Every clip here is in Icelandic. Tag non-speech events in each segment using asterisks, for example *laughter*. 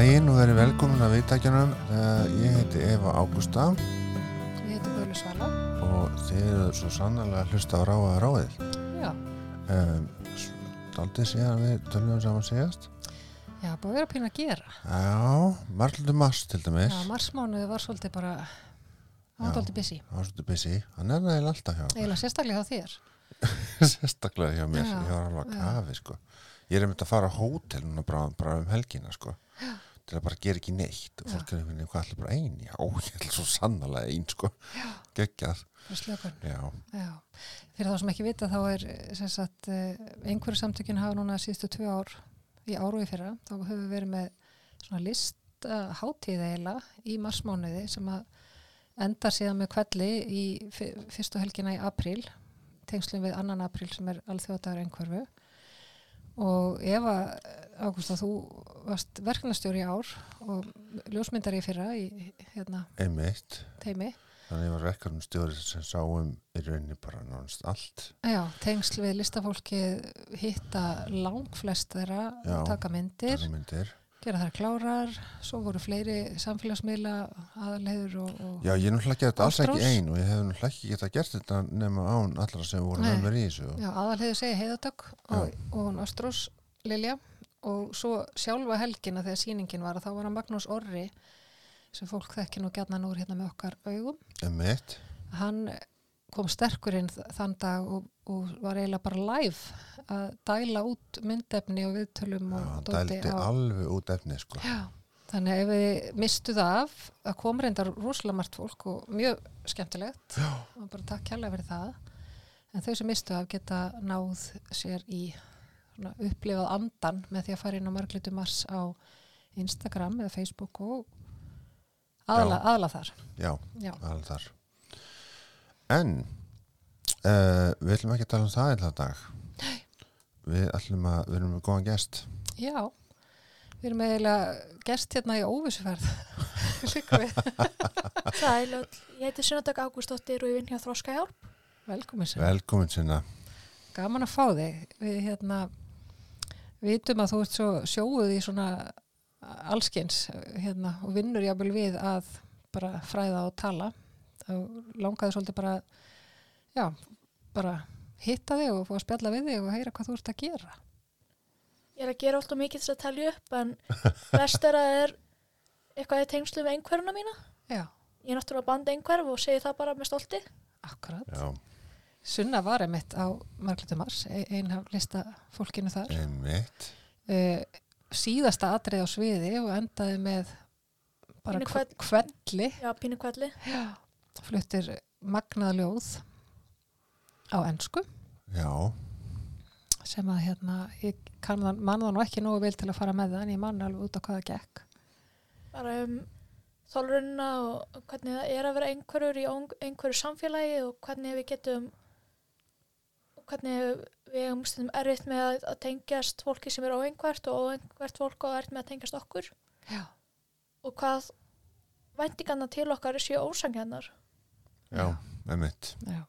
Daginn og verið velkomin að viðtækjanum. Ég heiti Eva Ágústa Ég heiti Guðlu Svala. og þið eru svo sannlega að hlusta á ráða ráðið. Já, Um, Daldið síðan við tölum saman síðast. já, búið að vera pín að gera. Já, margluðu mars til dæmis. Já, marsmánuði var svolítið bara, hann var Já. svolítið busy. Það var svolítið busy. Hann er nægilega alltaf hjá. okkur. Eiginlega sérstaklega hjá þér. *laughs* Sérstaklega hjá mér. Já, Ég var alveg að já. kafi, sko. Ég er einmitt að fara á hótel núna bara, bara um helgina, sko. Til að bara gera ekki neitt. Og fólk er einhvern veginn, hvað ætla bara ein? Já, *laughs* ég ætla svo sannlega ein, sko. Geggjað. Fyrir þá sem ekki vita þá er eh, sagt eh, einhverju samtökin hafa núna síðustu tvö ár í áru í fyrra. Þá höfum við verið með svona list hátíð eiginlega í marsmánuði sem að endar síðan með kvelli í fyrstu helgina í apríl tengslum við annan apríl sem er alþjóðdagur einhverfu og Eva Ágústa þú varst verkefnastjóri í ár og ljósmyndari fyrra í hérna einmitt. teimi Þannig ég var verkefnum stjóri sem sá um í rauninni bara nánast allt. Já, tengsl við listafólki hitta langflest þeirra taka myndir, Taka myndir. Gera þær klárar svo voru fleiri samfélagsmiðla aðalheður og, og Já, ég er náttúrulega þetta alls ekki Ástrós? ein og ég hef náttúrulega ekki geta gert þetta nema án allra sem voru með mér í þessu. Já, aðalheður segja heiðadögg og, og hún Ástrós Lilja og svo sjálfa helgina þegar sýningin var að þá var hann Magnús Orri sem fólk þekki nú gætna núr hérna með okkar augum Einmitt. hann kom sterkur inn þ- þann dag og, og var eiginlega bara live að dæla út myndefni og viðtölum Já, og hann dóti dældi alveg út efni, sko. Já, þannig að ef við mistu það af að kom reyndar rosalega margt fólk og mjög skemmtilegt Já. og bara takk kærlega fyrir það en þau sem mistu af geta náð sér í svona, upplifað andan með því að fara inn á marglitu mars á Instagram eða Facebook og aðla, aðla þar Já, Já, alveg þar. En uh, við ætlum ekki að tala um það einhverja dag. Við ætlum að, við erum með góðan gest. Já. við erum eiginlega gerst hérna í óvissuferð *laughs* líka við, *laughs* Sæl ég heiti Sunnadag Ágústóttir og ég vinn hjá Þróska Hjálp. velkomin sér Velkomin sinna. Gaman að fá þig. Við hérna vitum að þú ert svo sjóuð í svona allskins hérna, og vinnur jábel við að bara fræða og tala. Þá langaði svolítið bara, já, bara hitta þig og fá að spjalla við þig og heyra hvað þú ert að gera. Ég er að gera alltaf mikið þess að telja upp en *laughs* best er að það er eitthvað í tengslu við einhverjuna mína. Já, Ég er náttúrulega band einhverf og segi það bara með stolti. akkurat. Já, Sunna var einmitt á Marglutu Mars, e- ein af lista fólkinu þar. einmitt. uh, síðasta atrið á sviði og endaði með bara kvelli Já, pínu kvelli. Fluttir magnað ljóð á ensku. Já, sem að hérna ég kann það, nú ekki nógu vel til að fara með það en ég man alveg út á hvaða gekk. Bara um þólrunna og hvernig það er að vera einhverjur í einhverju samfélagi og hvernig við getum og hvernig við hefum stundum erfitt með að, tengjast fólki sem er óeinhvert og óeinhvert fólk og erfitt með að tengjast okkur. Já, og hvað væntingarna til okkar séu ósangjarnar. Já, einmitt. já,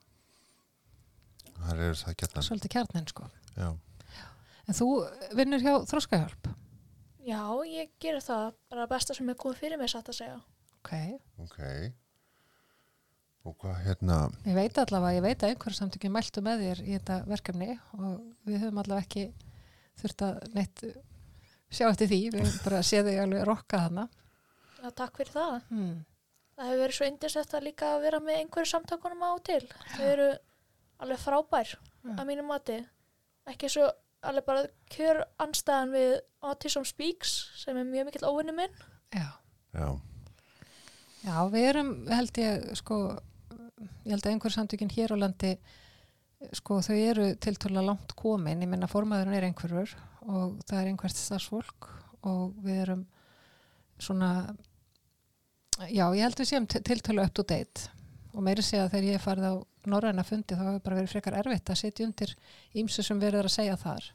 Það eru það gætna. svolítið kjarnin sko Já, En þú vinnur hjá Þróskahjálp Já, ég gerir það bara besta sem er komið fyrir mig satt að segja. Ok, ok. Og hvað hérna, ég veit allavega, ég veit að einhverjum samtökjum mæltu með þér í þetta verkefni og við höfum allavega ekki þurft að neitt sjá eftir því, við höfum bara séð þig alveg rokka þarna Já, takk fyrir það. hmm. Það hefur verið svo indislegt að líka vera með einhverju samtökunum á til. Þau eru alveg frábær Já. að mínu mati. Ekki svo alveg bara kjör anstæðan við Autism Speaks sem er mjög mikill óvinni minn. Já já, Já, við erum, held ég, sko, ég held að einhver samtökin hér á landi, sko, þau eru tiltölulega langt komin, ég minna formaðurinn er einhverfur og það er einhvert starfsfólk og við erum svona, já, ég held við séum til- tiltölulega up to date og meiri segja að þegar ég hef farið á norræna fundi þá hefur bara verið frekar erfitt að setja undir ímsu sem verður að segja þar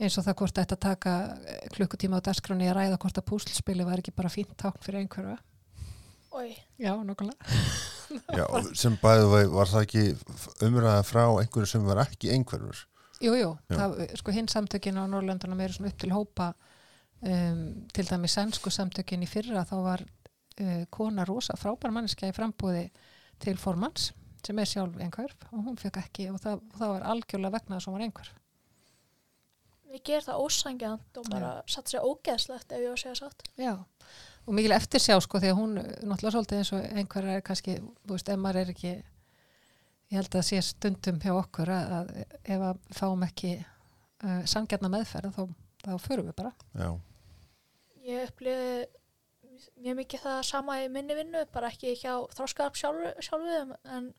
eins og það hvort þetta taka eh, klukkutíma á dagskráni að ræða hvort að púslspili var ekki bara fínt tákn fyrir einhverfa Oi, Já, nokkulega. já, og sem bæðu var, var það ekki umræða frá einhverju sem var ekki einhverfur. Jú, jú, Já. það, sko hinn samtökin á Norrlöndunum eru svona upp til hópa um, til dæmi sænsku samtökin í fyrra þá var uh, kona rosa frábær manneskja í frambúði til formans sem er sjálf einhverf og hún fekk ekki og það, og það var algjörlega vegna þess að hún var einhverf. Við gerum það ósangjant og bara satt sér ógeðslegt ef ég var að segja satt. Já, og mikil eftir sjá sko því að hún uh, náttúrulega svolítið eins og einhver er kannski, þú veist, ef maður er ekki ég held að sé stundum hjá okkur að, að ef að fáum ekki uh, sangjarna meðferð þá, þá förum við bara. já, Ég upplifi mjög mikið það sama í minni vinnu, bara ekki hjá þróskarp sjálfu, sjálfu en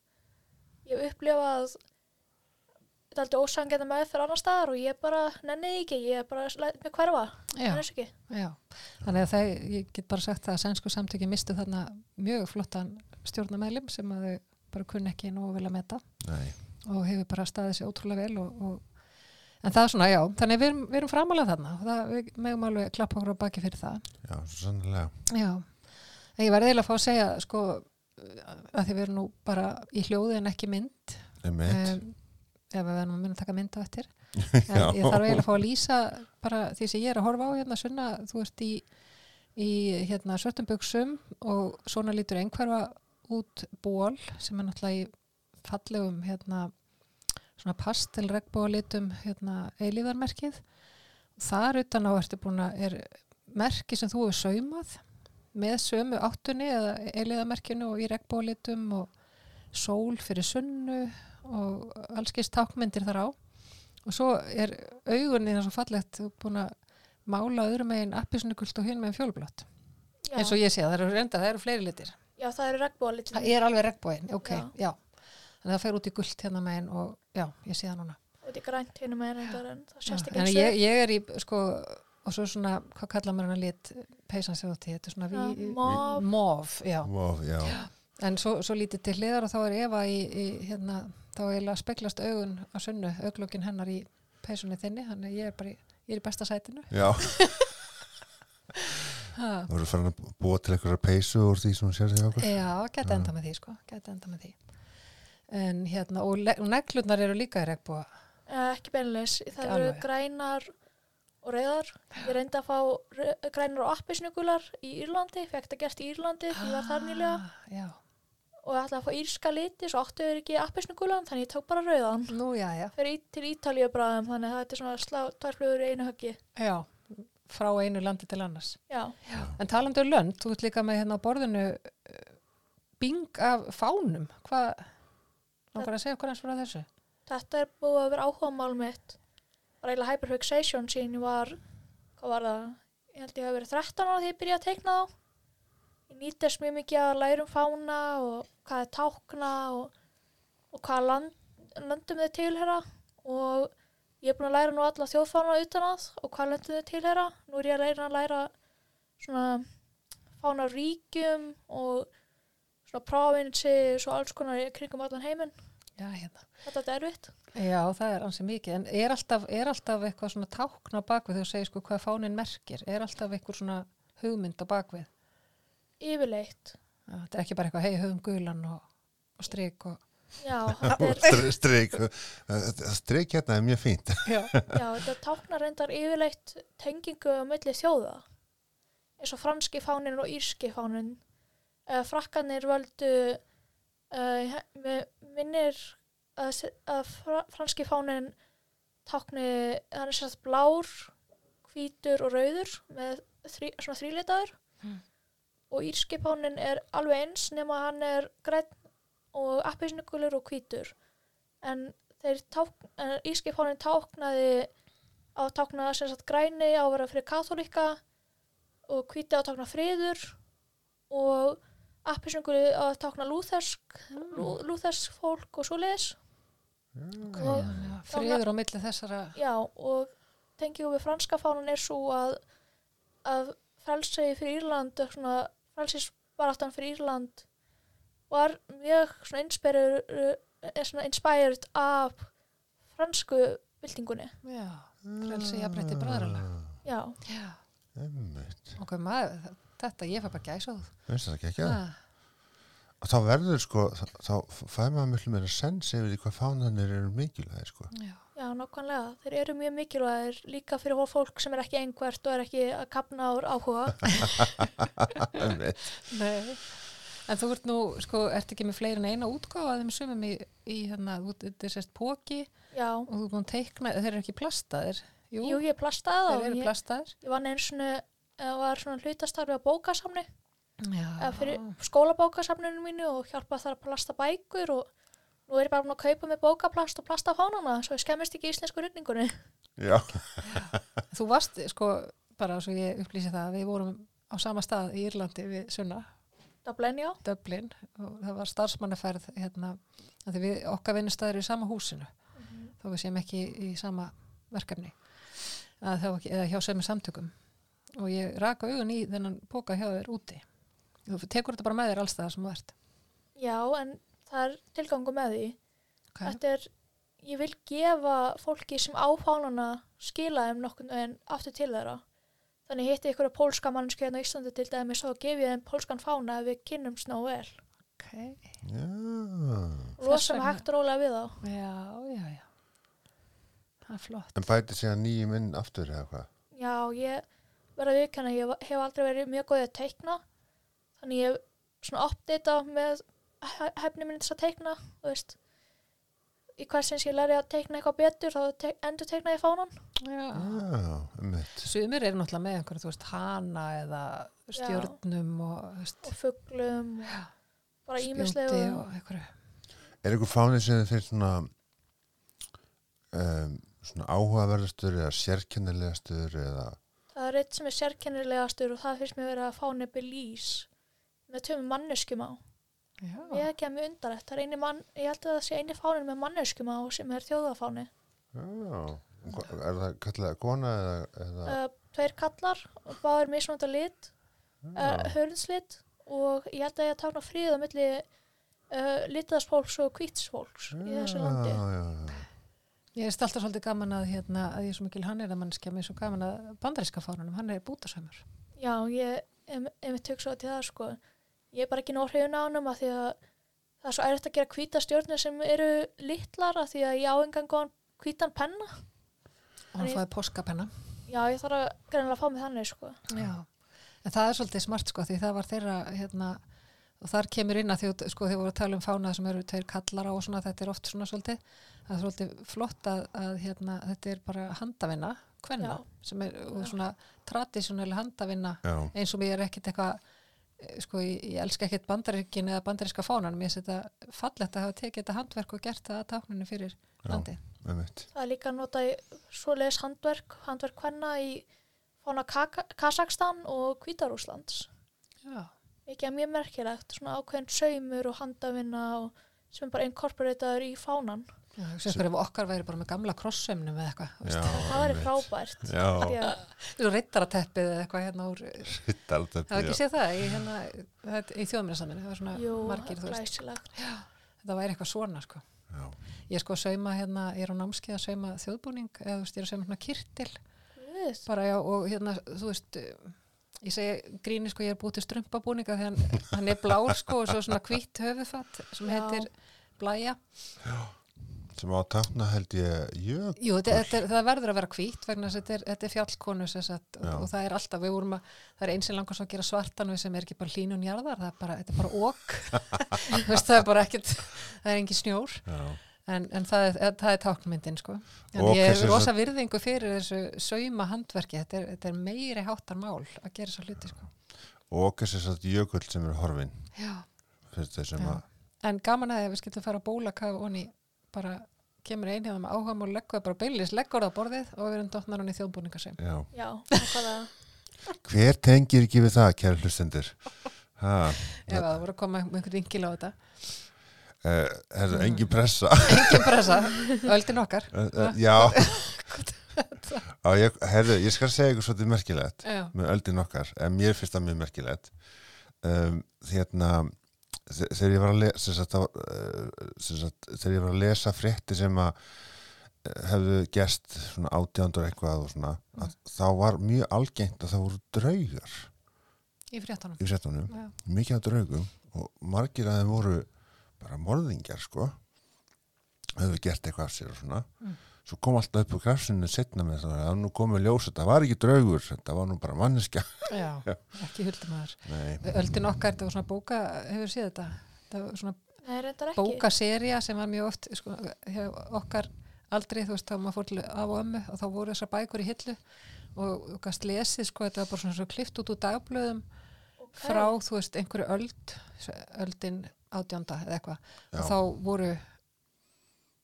ég upplifa að þetta er aldrei ósangjant meðferð annar staðar og ég bara nenni því ekki, ég bara læt mig hverfa, þess ekki. Já, þannig að það, ég get bara sagt það að sænsku samtöki mistu þarna mjög flottan stjórnarmeðlim sem að þau bara kunni ekki nógu vel að meta. Nei, og hefur bara staðið sér ótrúlega vel og, og, en það er svona, já, þannig við erum, við erum framalega þarna. Og það, við megum alveg klappa okkur á baki fyrir það. já, svo sannlega Já, en ég var eiginlega að fá að segja sko, að því við erum nú bara í hljóði en ekki mynd. Einmitt, um, ef við verðum að munum taka mynd á eftir. Já. *laughs* en ég þarf eiginlega að fá að lýsa bara því sem ég er að horfa á hérna sunna, þú ert í, í hérna svörtum buksum og svona lítur einhverfa út ból sem er náttúrulega í fallegum hérna svona pastel regnbólitum hérna eilíðarmerkið þar utan á ertu búin að er merki sem þú hefur saumað með sömu áttunni eða eilíðarmerkinu og í regnbólitum og sól fyrir sunnu og allskist tákmyndir þar á. Og svo er augunni það svo fallegt búin að mála öðrum megin appisnugult og hinn megin fjólblott eins og ég sé það eru reynda, það eru fleiri litir. Já það eru regnbóðalitin. það er alveg regnbóin, ok, Já. já, þannig að það fer út í gult hérna megin og já, ég sé það núna. Og þetta er grænt hinn með reyndar en það sést ekki en eins ég, ég er í, sko og svo svona, hvað kallar maður hann lit peysan sig átti, þetta er svona Já, ví, mauve. mov, já. Vá, já, en svo, svo lítið til hliðar og þá er Eva í, í hérna, þá eiginlega speglast augun á sunnu, auglókin hennar í peysunni þinni, þannig að ég er bara í, ég er í besta sætinu. Já. *laughs* Ha. þú voru farin að búa til einhverja peysu úr því sem hún sér því okkur. Já, gæti Já. enda með því sko, gæti enda með því en hérna, og, neglurnar eru líka í regnbúa Eh, ekki beinleis, það eru grænar og rauðar. Ég reyndi að fá grænar og appisnugular í Írlandi, fekk það gert í Írlandi því ég var þar nýlega. Ah, Já, og ég ætlaði að fá írska liti svo áttu þau ekki appisnugulan þannig ég tók bara rauðan. nú já, já. Fyrir í, til Ítalíu bráðum þannig að þetta er svona slá tværflugur í einu höggi. Já, frá einu landi til annars. Já, En talandi um lönd, þú ert líka með hérna á borðinu uh, bing af fánum. Hvað, að segja okkur eins frá þessu? þetta er búið að vera áhuga mál mitt. Var eiginlega hyperfixation síðan ég var, hvað var það? Ég held ég hafi verið 13 ára því ég byrjaði að teikna þá. Ég nýtist mjög mikið að læra um fána og hvað er tákna og, og hvað land, löndum þau tilhera og ég er búin að læra nú alla þjóðfána utan að og hvað löndum þau tilhera. Nú er ég að læra að læra svona fána ríkjum og svona provinces og alls konar kringum allan heiminn. Já, hérna. Þetta er erfitt. Já, það er ansið mikið, en er alltaf, er alltaf eitthvað svona tákn á bakvið þegar þú segir sko hvað fánin merkir, er alltaf eitthvað svona hugmynd á bakvið? Yfirleitt. Já, þetta er ekki bara eitthvað hei höfum gulan og, og strik og... Já, *laughs* þetta er, Strik Strik hérna er mjög fínt *laughs* Já. já, þetta táknar reyndar yfirleitt tengingu á milli þjóða. Eins og franski fánin og írski fánin. Frakkanir völdu, uh, með minnir að, að fra, franski fánin tákni, hann er sérst blár, hvítur og rauður með þrí, svona þrýlitaður. Mm. Og írski fánin er alveg eins nema hann er græn og appisnugulur og hvítur. En þeir ták, en írski fánin táknaði á sem sagt græni á að vera fyrir katholika og hvíti á að tákna friður og appisnuguli á að tákna lúþersk lú, lúþersk fólk og svoleiðis. Ok, Og- já, friður á milli þessara. Já og tengjum við franska fánan er svo að að frelsi fyrir Írland frelsisbaráttan fyrir Írland var mjög svona inspired, er af fransku byltingunni. Já, frelsi jafnrétti bræðralag já, já, ok, maður, þetta ég fær bara gæsa það ekki ekki? Og þá verður sko, þá, þá fæði maður mjög meira sens yfir því hvað fánanir eru mikilvægir sko. já, já, nákvæmlega. Þeir eru mjög mikilvægir líka fyrir fólk sem er ekki einhvert og er ekki að kapna úr áhuga. *laughs* Nei. En þú ert nú, sko, ert ekki með fleiri en eina útgáfa af þeim sumum í, í hérna, þetta er sérst póki Já, og þú er búin að teikna, þeir eru ekki plastaðir. Jú, jú, ég plastaði þeir það og eru ég, plastaðir. ég vann eins og var svona hlutastarfi á bókasamni Já. eða fyrir skólabókasamninu mínu og hjálpa þar að plasta bækur og nú er ég bara búin að kaupa með bókaplast og plasta fánana svo ég skemmist ekki í íslensku rynningunni. Já, Þú varst, sko, bara svo ég upplýsi það, við vorum á sama stað í Írlandi við Sunna, Dublin, já. Dublin og það var starfsmannaferð hérna, af því við okkar vinnustæður í sama húsinu þó við séum ekki í sama verkefni að þá ekki, eða hjá sömu samtökum og ég raka augun í þennan póka hjá þér úti þú tekur þetta bara með þér alls það sem þú ert Já, en það er tilgangu með því. okay. Þetta er, ég vil gefa fólki sem á fánana skila þeim nokkurn veginn aftur til þeirra. Þannig hitti ykkur að pólska mannsku hérna á Íslandi til dæmis og gef ég þeim pólskan fána ef við kynnum sná vel. okay. já. Og losum vegna- hægt rólega við þá. já, já, já það er flott En bæti síðan nýjum inn aftur eða hvað? Já, ég verða viðkjanna, ég hef aldrei verið mjög góðið að teikna. Þannig ég hef svona updata með he- hefni minni þess að teikna, þú veist. Í hversins ég læri að teikna eitthvað betur, þá te endur teikna ég fánan. já. Já, einmitt. sumir eru náttúrulega með einhverju, þú veist, hana eða stjörnum og þú veist, Og fuglum, og bara ímislegu. og einhverju Er einhver fánið sem þið finnst svona um, svona áhugaverðastur eða sérkennilegastur eða Það er eitt sem er sérkennilegastur og það finnst mér verið að fáni Belize með tömum manneskjum á. já, Ég hef ekki að mjög undarlegt. Það er eini mann, ég held að það sé eini fánin með manneskjum á sem er þjóðafáni. Já, er það kallað kona eða, eða Uh, tveir kallar báður mismunandi lit, uh, já, hörnslit og ég held að ég að tákna fríð á milli uh, litaðsfólks og kvítsfólks í þessu landi. Já, já, já. Ég er alltaf svolítið gaman að, hérna, að ég er svo mikil hann er að mannskja, mér svo gaman að bandaríska fánunum, hann er bútasömmur. Já, ég hef tök svo til það sko. Ég er bara ekki nóg hrifun á hannum að því að það er svo erfitt að gera hvíta stjórnir sem eru litlar að því að ég á engan góðan hvítan penna. Og hann Hann fáið póskapenna. Já, ég þarf að greinlega að fá mig þannig sko. Já. En það er svolítið smart sko, því það var þeirra, hérna, og þar kemur inn að því, að, sko, þið voru að tala um fánað sem eru tveir kallara og svona, þetta er oft svona svolítið, það er svolítið flott að, að hérna, þetta er bara handavinna, kvenna, Já. sem er svona tradisjonæli handavinna já. eins og mér er ekkit eitthvað eh, sko, ég, ég elska ekkit bandaríkin eða bandaríska fánan, mér finnst þetta fallegt að hafa tekið þetta handverk og gert það að tákninu fyrir Já. landi. Það er líka að nota í svoleiðis handverk, handverk hvenna í fána Kazakstan og Hvítarúslands. Já. Ekki að mjög merkilegt, svona ákveðin saumur og handavinna og sem er bara inkorporataður í fánan. Já, hugsa ykkur ef okkar væri bara með gamla krossömmnum eða eitthvað, þú Já, Það væri frábært. Já, Því að, Svo reyttarateppið eða eitthvað hérna úr, hitt alveg það var ekki séð það? Í, hérna, þetta- í þjóðmjörnsaminu, það var svona jú, margir, þú veist, glæsilegt. þetta væri eitthvað svona, sko. Já, Ég er sko sauma hérna, ég er á námskeið að sauma þjóðbúning, eða þú veist, ég er að sauma hérna kirtil, bara já, og hérna, þú veist, ég segi gríni, sko, ég er búið til strumpabúninga þegar hann, hann er blár, sko, og svo svona hvítt höfufatt sem Já. heitir blæja. sem á tákna held ég jökul. Jú, þetta, þetta, er- það verður að vera hvítt vegna þess að þetta er, þetta er fjallkonu sem sagt, og, Já. og það er alltaf, við vorum að það er eins sem langar svo að gera svartan við sem er ekki bara hlínun jarðar, það er bara, þetta er bara ok *laughs* Þú veist, það er bara ekkert það er engin snjór, Já, en, en það, er, það er táknmyndin, sko. En Ok, ég er rosa sagt- virðingu fyrir þessu sauma handverki, þetta er, þetta er meiri háttar mál að gera svo hluti, sko. Og þess að jökull sem er horfin Já. að en gaman að ef við skildum fara að bólakaf og ný bara kemur hérna með áhagum og leggur það bara beilis, leggur það á borðið og við erum dottnar hann í þjóðbúningasem já. Já, nákvæmlega. hver tengir ekki við það, kæra hlustendur? Ha, ef það voru að koma með einhvern ringil á þetta uh, er það engin pressa? Engin pressa, *laughs* öldin okkar. Uh, uh, já. *laughs* Á, ég, herðu, ég skal segja ykkur svolítið merkilegt já, með öldin okkar, en mér finnst það mjög merkilegt. Um, hérna þe- þegar ég var að lesa sagt, sem sagt, þegar ég var að lesa frétti sem að eh, hefðu svona átjándur eitthvað og svona, að þá var mjög algengt að það voru draugar í fréttanum í fréttunum, mikið af draugum og margir að þeim voru bara morðingjar sko hefðu gert eitthvað af sér og svona Mm. svo kom alltaf upp á grafsinu setna með það, var nú komið ljós þetta var ekki draugur, þetta var nú bara manneskja Já, *laughs* ekki huldumæður. Nei, Öldin okkar, þetta var svona bóka, hefur séð þetta? Það var svona bókaserja sem var mjög oft sko, hjá okkar aldrei, þú veist, þá maður fór til af og ömmu og þá voru þessar bækur í hillu og þú gast lesið, sko, þetta var bara svona svo klift út úr dagblöðum Ok. frá, þú veist, einhverju öld öldin átjánda eða eitthvað Já. og þá voru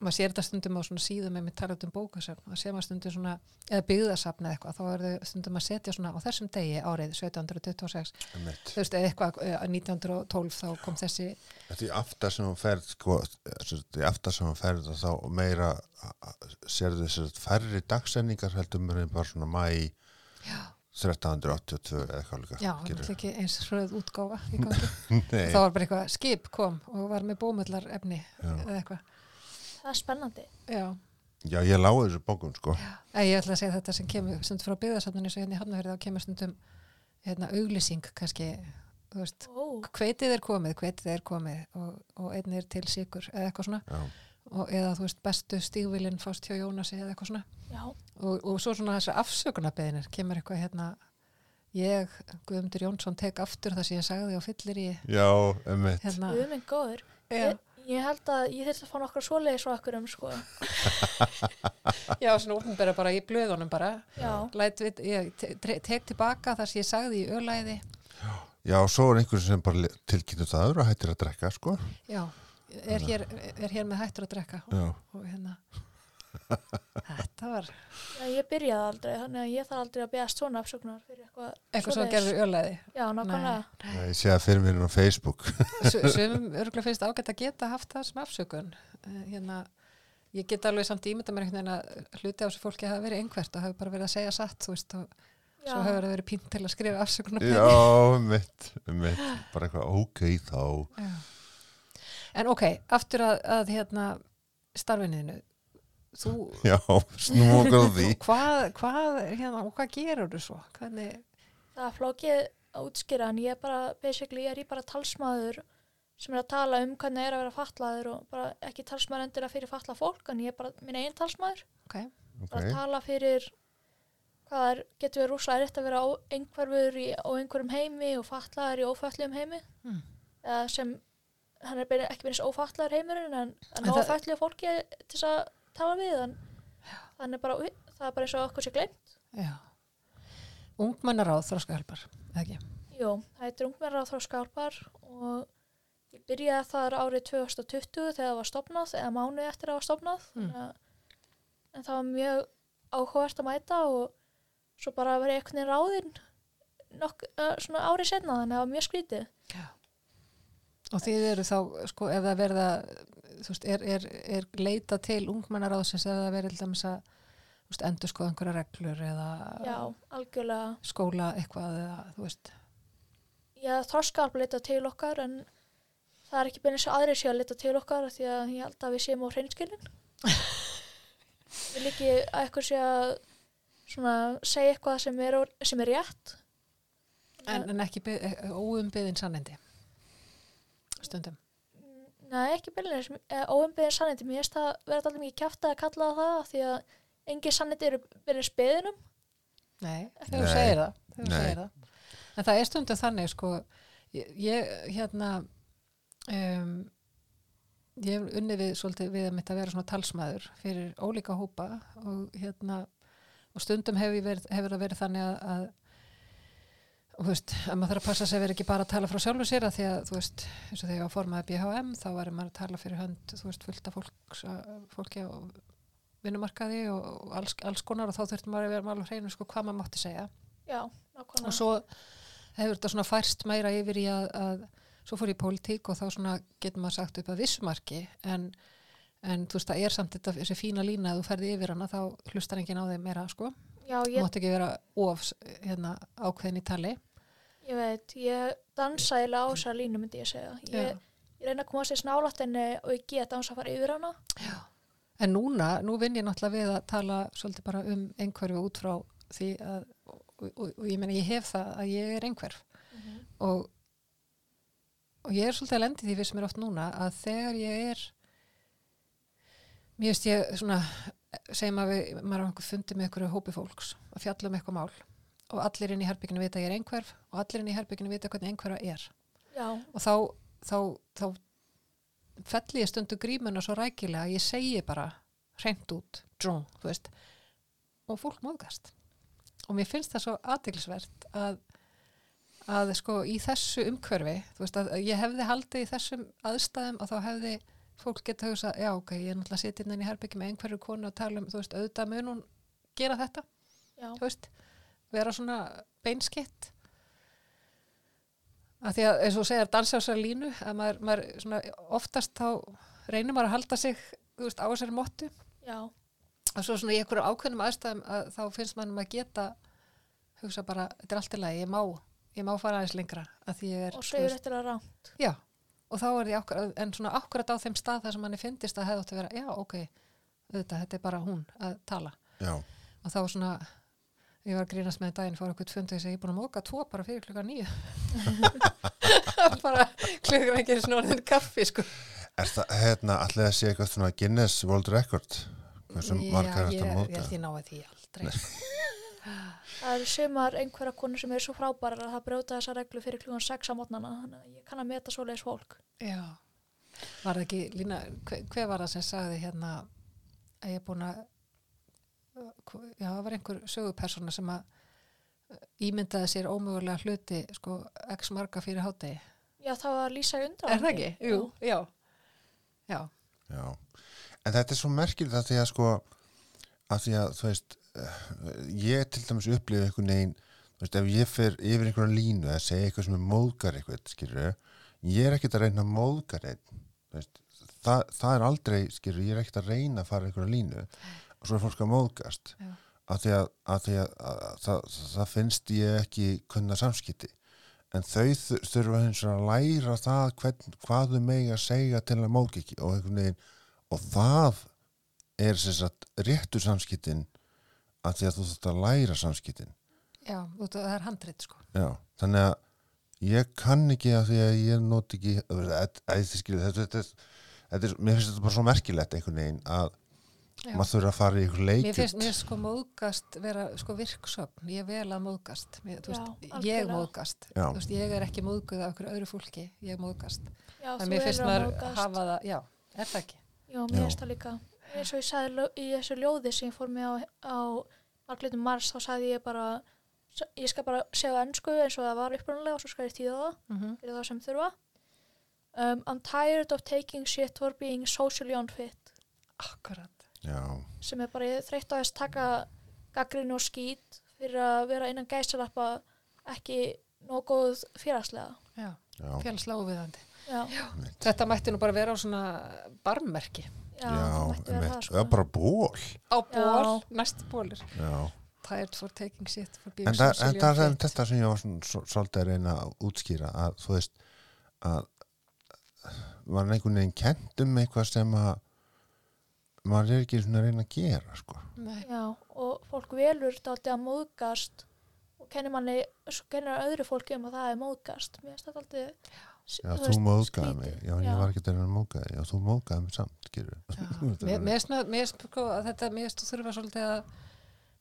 maður sér þetta stundum á svona síðum með talað um bókasöfn og sér maður stundum svona eða byggðasafn eða eitthvað, þá er þau stundum að setja svona á þessum degi árið 1726 einmitt. þú veist, eða eitthvað eh, 1912 þá kom þessi Þetta er aftar sem hún ferð sko, þetta er aftar sem hún ferð og þá meira sérðu þess að færri dagsendingar heldur mér en bara svona mæ 1382 eða eitthvað líka Já, það er ekki eins útgáfa í gangi. *laughs* Nei, Það var bara eitthvað, skip kom og var með bómullar efni já. eða eitthvað. Það er spennandi. Já, já, ég láði þessu bókum sko en ég ætla að segja þetta sem kemur stundum frá byggðarsafninu svo hérna í Hafnafjörði þá kemur stundum hérna auglýsing kannski, veist, Ó, hveitið er komið, hveitið er komið og, og einnig er til sigur eða eitthvað svona Já, og, eða þú veist, bestu stígvilinn fást hjá Jónasi eða eitthvað svona já. og, og svo svona þessi afsökunarbeðinir kemur eitthvað hérna ég, Guðmundur Jónsson, tek aftur það sem ég sagði og fyllir í já einmitt hérna, Guð minn góður. já, Ég, ég held að ég þurfti að fá nokkra svoleiðis frá okkur um, sko. *laughs* já, svona ofnbæra bara í blöðunum bara Já. Læt við, ég te- te- tek tilbaka það sem ég sagði í ölæði Já, svo er einhver sem bara tilkynnt það aður og hættir að drekka sko já, er hér, er hér með hættur að drekka. Já, og hérna *laughs* þetta var Já, ég byrjaði aldrei, þannig að ég þarf aldrei að beðast svona afsökunar fyrir eitthvað eitthvað sem gerður ölæði? Já, nákvæmlega. Nei, ég sé að fyrir mér á Facebook. Sem *laughs* örgulega finnst ágætt að geta haft það sem afsökun. Eh, hérna, ég get alveg samt ímynda mér einhvern veginn að hluti á þessu fólki hafa verið einhvert og hafa bara verið að segja satt þú veist og Já. svo hefur það verið pínt til að skrifa afsökunar Já, einmitt, einmitt. Bara eitthvað, ok, þá. Já. En ok, aftur að, að hérna, starfinniðinu þú, Já, snúm okkur á því. *laughs* Hvað, hvað, hérna, og hvað gerur þú svo? Hvernig, Það flókið að útskýra en ég er bara, basically, ég er í bara talsmaður sem er að tala um hvernig er að vera fatlaður og bara ekki talsmaður endur að fyrir fatla fólk en ég er bara minn einn talsmaður. Ok, bara að Ok, tala fyrir hvað er, getur við rúslega rétt að vera á einhverfur í, á einhverjum heimi og fatlaður í ófætluðum heimi. Mm. eða sem hann er bein, ekki minnst ófætlaður heimurinn en, en En það- ófætluðu fólki til þess að tala við en þannig bara, það er bara eins og okkur sé glemt já. Ungmennaráð þróskahjálpar, eða ekki? Jú, það heitir ungmennar á þróskálpar og ég byrjaði þar árið 2020 þegar það var stopnað eða mánuði eftir að það var stopnað Mm. en það var mjög áhugavert að mæta og svo bara verið einhvern veginn ráðinn nokk, uh, svona árið setna þannig að það var mjög skrítið og þið eru þá, sko, ef það verða þú veist, er, er, er leita til ungmennaráðsins ef það verið til dæmis að þú veist, endur sko einhverja reglur eða Já, algjörlega. skóla eitthvað eða, þú veist. Já, þróskálp leita til okkar en það er ekki beinir sem aðrir séu að leita til okkar því að ég held að við séum á hreinskilin. *laughs* Við líki að eitthvað sé að svona segja eitthvað sem er, sem er rétt. En, en ekki óumbyðin sannindi stundum? Nei, ekki beinir óumbyðin sannindi, mér finnst það vera alltaf mikið kjafta að kalla það það af því að engin sannindi eru beinir spiðinum Nei, þegar þú segir það, þegar þú segir það. En það er stundum þannig, sko, ég, ég hérna, um, ég hef unnið við svolítið við að mitt að vera svona talsmaður fyrir ólíka hópa og hérna, og stundum verið, hefur það verið þannig að, að og þú veist, að maður þarf að passa sig að vera ekki bara að tala frá sjálfu sér að því að, þú veist, eins og þegar ég var formaði BHM, þá var maður að tala fyrir hönd, þú veist, fullt af fólks, fólki á vinnumarkaði og, og alls, alls konar og þá þurftum maður að vera alveg hreinu sko hvað maður mátti segja. Já, og svo hefur þetta svona færst meira yfir í að, að svo fór ég í pólitík og þá svona getur maður sagt upp að vissumarki en, en þú veist það er samt þetta þessi fína lína að þú ferði yfir hana þá hlustar enginn á þeim meira sko Já, ég, mátt ekki vera of hérna, ákveðin í tali. Ég veit, ég dansa eiginlega á þessar línu myndi ég segja. Ég, Já. ég reyna að koma sér snálat og ég get dansa að fara yfir hana. En núna, nú vinn ég náttúrulega við að tala svolítið bara um einhverju út frá því að og, og, og ég meina ég hef það að ég er einhverf. Og, og ég er svolítið að lendi því við sem er oft núna að þegar ég er mér veist ég svona segjum að við, maður á einhver fundi með einhverju hópi fólks að fjalla um eitthvað mál og allir inn í herbygginu vita að ég er einhverf og allir inn í herbygginu vita hvernig einhverfa er. Já, og þá, þá, þá felli ég stundu grímuna svo rækilega að ég segi bara hreint út, drón, þú veist og fólk móðgast. Og mér finnst það svo aðdeglisvert að, að sko í þessu umhverfi, þú veist að ég hefði haldið í þessum aðstæðum og þá hefði fólk geta hugsað, já ok, ég er náttúrulega að sitja inn í herbyggi með einhverju konu og tala um, þú veist, auðvitað mun hún gera þetta, já, þú veist vera svona beinskitt. Að því að eins og á þessar línu að maður, maður svona, oftast þá reynir maður að halda sig þú veist, á þessari mottu. Já, og svo svona í einhverjum ákveðnum aðstæðum að þá finnst mann að geta hugsa bara, þetta er allt í lagi, ég má ég má fara aðeins lengra að er og segjur veist, eftir að rám já, og þá er ég akkurat en svona akkurat á þeim stað þar sem manni finnist að hefði átt að vera, já, ok auðvitað, þetta er bara hún að tala. Já, og þá svona ég var að grínast með daginn fór okkur fundi og ég segi, ég er búin að móka tvo bara fyrir klukka nýju *laughs* bara klukkan ekki er snorðin kaffi sko. Er það, hérna, allir að sé eitthvað svona Guinness World Record? Hversum margar þetta móta held ég náði því aldrei *laughs* það eru sumar einhverja konur sem er svo frábærar að það brjóta þessa reglu fyrir klukkan 6 á mótnana þannig að ég kann að meta svoleiðis fólk. Já, var það ekki Lína, hver, hver var það sem sagði hérna að ég er búin að já, það var einhver sögupersona sem að uh, ímyndaði sér ómögulega hluti sko, x marga fyrir hátegi já, það var Lísa í undra er það ekki? Jú, já. já, Já, en þetta er svo merkilegt að því að sko að því að þú veist eh, ég til dæmis upplifa einhvern veginn veist, ef ég fer yfir einhverja línu eða segja eitthvað sem er móðgar eitthvað skilur, ég er ekkert að reyna að móðgar það, það er aldrei, skilur, ég er ekkert að reyna að fara einhverja línu og svo er fólk að móðgast. Að því að, að, því að, að, að það, það finnst ég ekki kunna samskipti. En þau þur- þurfa hins að læra það hvern, hvað þau megi að segja til að móðga ekki og veginn og það er réttur samskiptin að því að þú þurft að læra samskiptin. Já, út, það er handrit sko. Já, þannig að ég kann ekki að því að ég not ekki þetta, þetta, þetta er, mér finnst þetta bara svo merkilegt einhvern veginn að já. maður þurfa að fara í einhver Mér leikjum finnst, mér sko móðgast vera sko virksögn, ég vel að móðgast. Mér, þú Já, veist, ég móðgast. Veist, ég er ekki móðguð af okkur öðru fólki. Ég móðgast, já, en þú mér finnst velur að maður móðgast. hafa það, já, er það ekki? Já, mér finnst það líka. Eins og ég sagði í þessu ljóði sem ég fór með á, á Marglitum Mars, þá sagði ég bara, ég skal bara segja ennsku eins og það var upprunalega og svo skal ég tíða það mm -hmm. fyrir það sem þurfa. Um, I'm tired of taking shit for being socially unfit. Akkurat, já, Sem er bara ég þreytt á þess að taka gaggrinu og skít fyrir að vera innan gæsalappa ekki nóg góð félagslega. já, já, félagslega óviðandi. Þetta mætti nú bara vera á svona barmmerki já, það það einmitt. sko. Bara ból á ból, Já. næsti bólir tired for taking shit for being en það, það er unfit þetta sem ég var svolítið að reyna að útskýra að þú veist að var einhvern veginn kent um eitthvað sem að maður er ekki svona að reyna að gera sko. Nei, Já, og fólk velur dálítið að móðgast og kennir manni, kennir öðru fólki um að það er móðgast. Mér finnst þetta dálítið, já, þú móðgæði mig. já, ég var ekki að reyna að móðgæði já, þú móðgæði mig samt, Já, mér finnst sko að þetta mér finnst þú þurfa svolítið að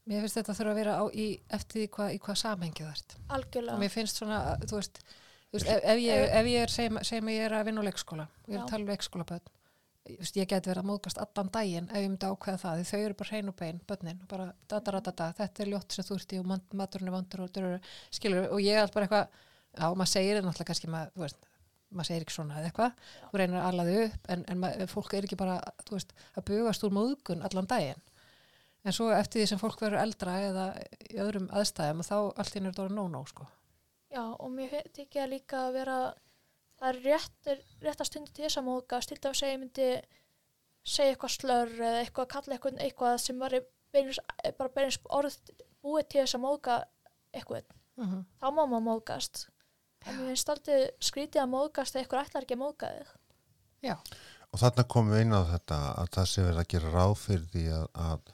mér finnst þetta þurfa að vera á, í, eftir því hvað, í hvað samhengi það ert. Og algjörlega. mér finnst svona, þú veist, þú veist ef, ef, ég, ef ég er, segjum, ég er að vinna á leikskóla og ég er Já. að tala um leikskólaböðn ég, veist, ég geti verið að móðgast allan daginn ef ég myndi ákveða það, því þau eru bara hrein og bein börnin, bara dataratata, þetta er ljótt sem þú ert í og mat- maturinn er vandur og og ég er alltaf bara eitthvað já, maður segir það náttúrulega kannski maður, þú veist, maður segir ekki svona eða eitthvað þú reynir að ala þau upp en, en fólk er ekki bara veist, að bugast úr móðgun allan daginn en svo eftir því sem fólk verður eldra eða í öðrum aðstæðum þá allt inn er þetta orðið no-no sko. Já, og mér þykja líka að vera, það er rétt, rétt að stundi til þess að móðgast, til dæmis að ég myndi segja eitthvað slör eða eitthvað að kalla eitthvað, eitthvað sem var beinins, bara beinins orð búið til þess að móðga eitthvað. mm -hmm. Þá má maður móðgast. En mér finnst alltaf skrítið að móðgast eða eitthvað ætlar ekki að móðga þig. Já, og þarna komum við inn á þetta að það sé verið að gera ráð fyrir því að, að,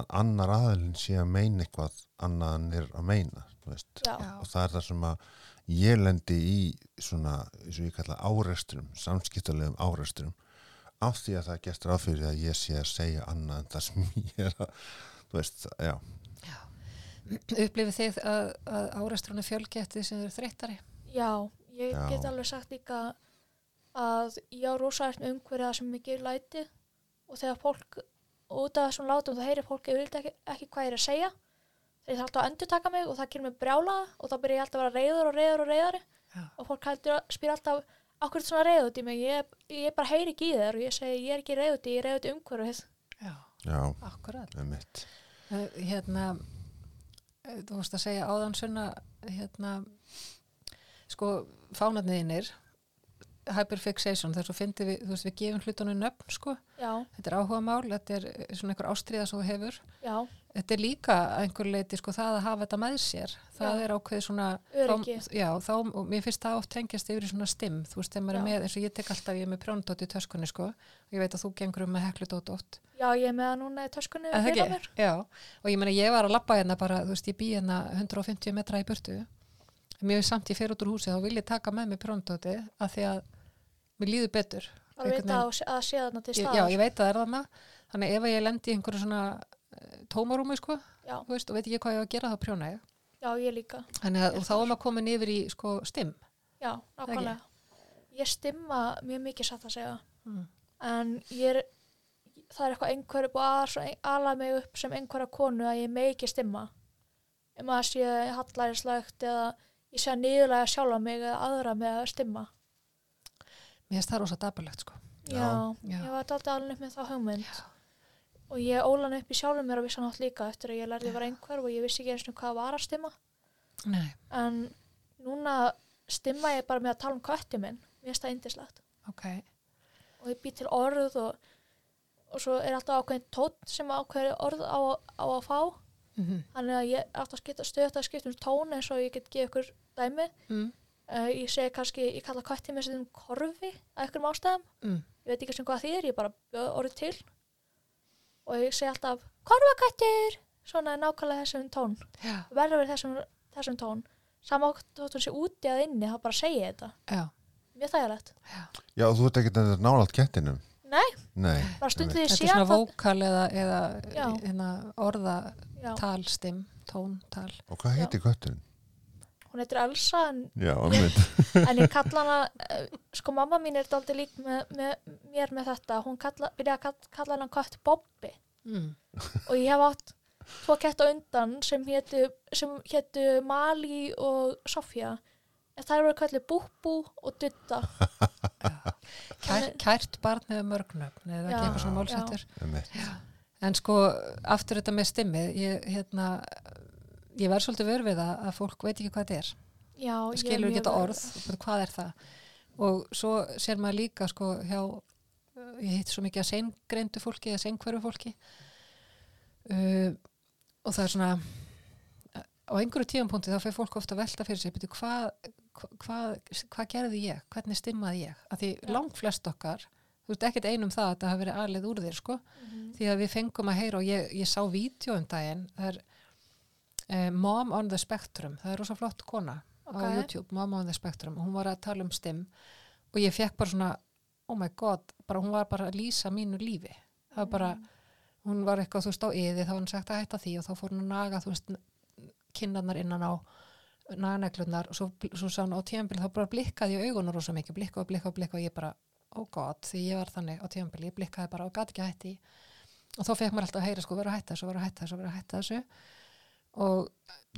að annar aðalinn sé að meina eitthvað annað en er að meina. Já, Já. og það er það sem að ég lendi í svona, eins og ég kalla áreistrum, samskiptalegum áreistrum á því að það er gert ráð fyrir að ég sé að segja annað en það sem ég er að þú veist, já, upplifið þið að, að eftir því sem eru þreyttari Já, ég Já. get alveg sagt líka að ég á með umhverja sem mikið læti og þegar fólk út af þessum látum þá heyrir fólk ekki, ekki hvað ég er að segja. Þegar það alltaf að endur taka mig og það kemur mig brjálaða og þá byrja ég alltaf að vera reyður og reyður og reyðari Já. og fólk heldur að spyr alltaf okkur svona reyður út í mig, ég, ég bara heyri ekki í þér. Og ég segi ég er ekki í, ég er reyður út í umhverfið. Já, já, akkurat. Uh, hérna uh, þú vorst að segja áðan sunna hérna sko fánarniðinir hyperfixation þess að fyndi við, þú veist við gefum hlutunum nöfn sko, Já, þetta er áhuga mál þetta er eh, svona einhver ástriða sem þú hefur. Já, þetta er líka einhver leiti sko það að hafa þetta með sér. Það Já. er ákveð svona þá, já, þá, og mér finnst það oft tengjast yfir í svona stimm, þú veist, þegar maður er með eins og ég tek alltaf, ég er með prjóndótt í töskunni sko, og ég veit að þú gengur um með hekludótt oft já, ég er með það núna í töskunni. Já, og ég meina ég var að labba hérna bara, þú veist, ég bý 150 metra í burtu mér er samt ég fer út úr húsi þá vil ég taka með mig prjóndóti að því að mér líður betur Einhvern vita að, að sé þarna til ég, staðar. Já, ég veit að það er þarna þannig ef ég lendi í einhverju svona eh, tómarúmi sko, veist, og veit ekki hvað ég á að gera þá prjóna ég já, ég líka. þannig að og þá er maður komin yfir í sko stimm Já, nákvæmlega. Ég stimma mjög mikið satt að segja. mm. En ég er, það er eitthvað einhverju búið að ala mig upp sem einhverja konu að ég megi stimma. Um að sé hallærislegt eða ég sé að niðurlega sjálfa mig eða aðra með að stimma. mér finnst það rosa dabalegt sko Já, Já. ég var alltaf alveg upp með þá hugmynd. Og ég ólan upp í sjálfum mér á vissan átt líka eftir að ég lærði að vera einhver og ég vissi ekki eins og hvað var að stimma. Nei, En núna stimma ég bara með að tala um kötti minn. Mér finnst það indislegt. ok og ég bý til orð og, og svo er alltaf ákveðin tótt sem ákveðin orð á, á að fá mm þannig að ég er alltaf skipta, stöðt að skipta um tón eins og ég get gefa ykkur dæmi. Mm. uh, ég segi kannski, ég kalla kötti með sem korfi að ykkur ástæðum. Mm. ég veit ekki sem hvað því er, ég bara orðið til. Og ég segi alltaf korfaköttur, svona nákvæmlega þessum tón, Já, verður við þessum, þessum tón. Sama þótt hún sé úti að inni þá bara segi ég þetta, já, mjög þægilegt. Já, þú ert ekki þetta nálátt kettinum nei, nei, bara stundið ég þetta sé er svona vókal eða, eða Já. hérna, orða já, talstim, tóntal. Og hvað heitir kötturinn? hún heitir Elsa en já, *laughs* en ég kalla hana eh, sko mamma mín er dálítið lík með, með mér með þetta, hún kalla, byrjaði að kalla, kalla hana kött Bobbi. Mm. og ég hef átt tvo kett á undan sem hétu Mali og Sofía en það eru kallið Búbú og Dutta *laughs* Kær, kært barn eða mörgnöfn eða ekki eitthvað svona málsettur einmitt. en sko aftur þetta með stimmið ég, hérna, ég verð svolítið vör við það að fólk veit ekki hvað þetta er. Já, skilur ekki þetta orð hvað er það? Og svo sér maður líka sko hjá ég hitt svo mikið að seingreindu fólki eða seinkverfu fólki. Uh, og það er svona á einhverju tíðanpunkti þá fyrir fólk ofta að velta fyrir sig betur, hvað, hvað, hvað gerði ég? Hvernig stimmaði ég? Að því Já. langt flest okkar þú veist ekkert einum það að það hafi verið alið úr þér sko. Mhm. því að við fengum að heyra og ég, ég sá vídeo um daginn það er eh, Mom on the Spectrum. Það er rosa flott kona Ok. á YouTube Mom on the Spectrum. Og hún var að tala um stim og ég fekk bara svona oh my god, bara, hún var bara að lýsa mínu lífi. Það var bara hún var eitthvað, þú veist, á yði, þá hún sagt að hætta því og þá fór hún að naga, þú veist kinnarnar innan á naganeglunar og svo, svo sá hún á tíðanbili þá bara blikkaði ég augunur rosa mikið, blikka og blikka og blikka og ég bara, oh god, því ég var þannig á tíðanbili, ég blikkaði bara og gæti ekki að hætti og þá fekk maður alltaf að heyra sko, vera að hætta þessu, vera að hætta þessu, vera að hætta þessu. Og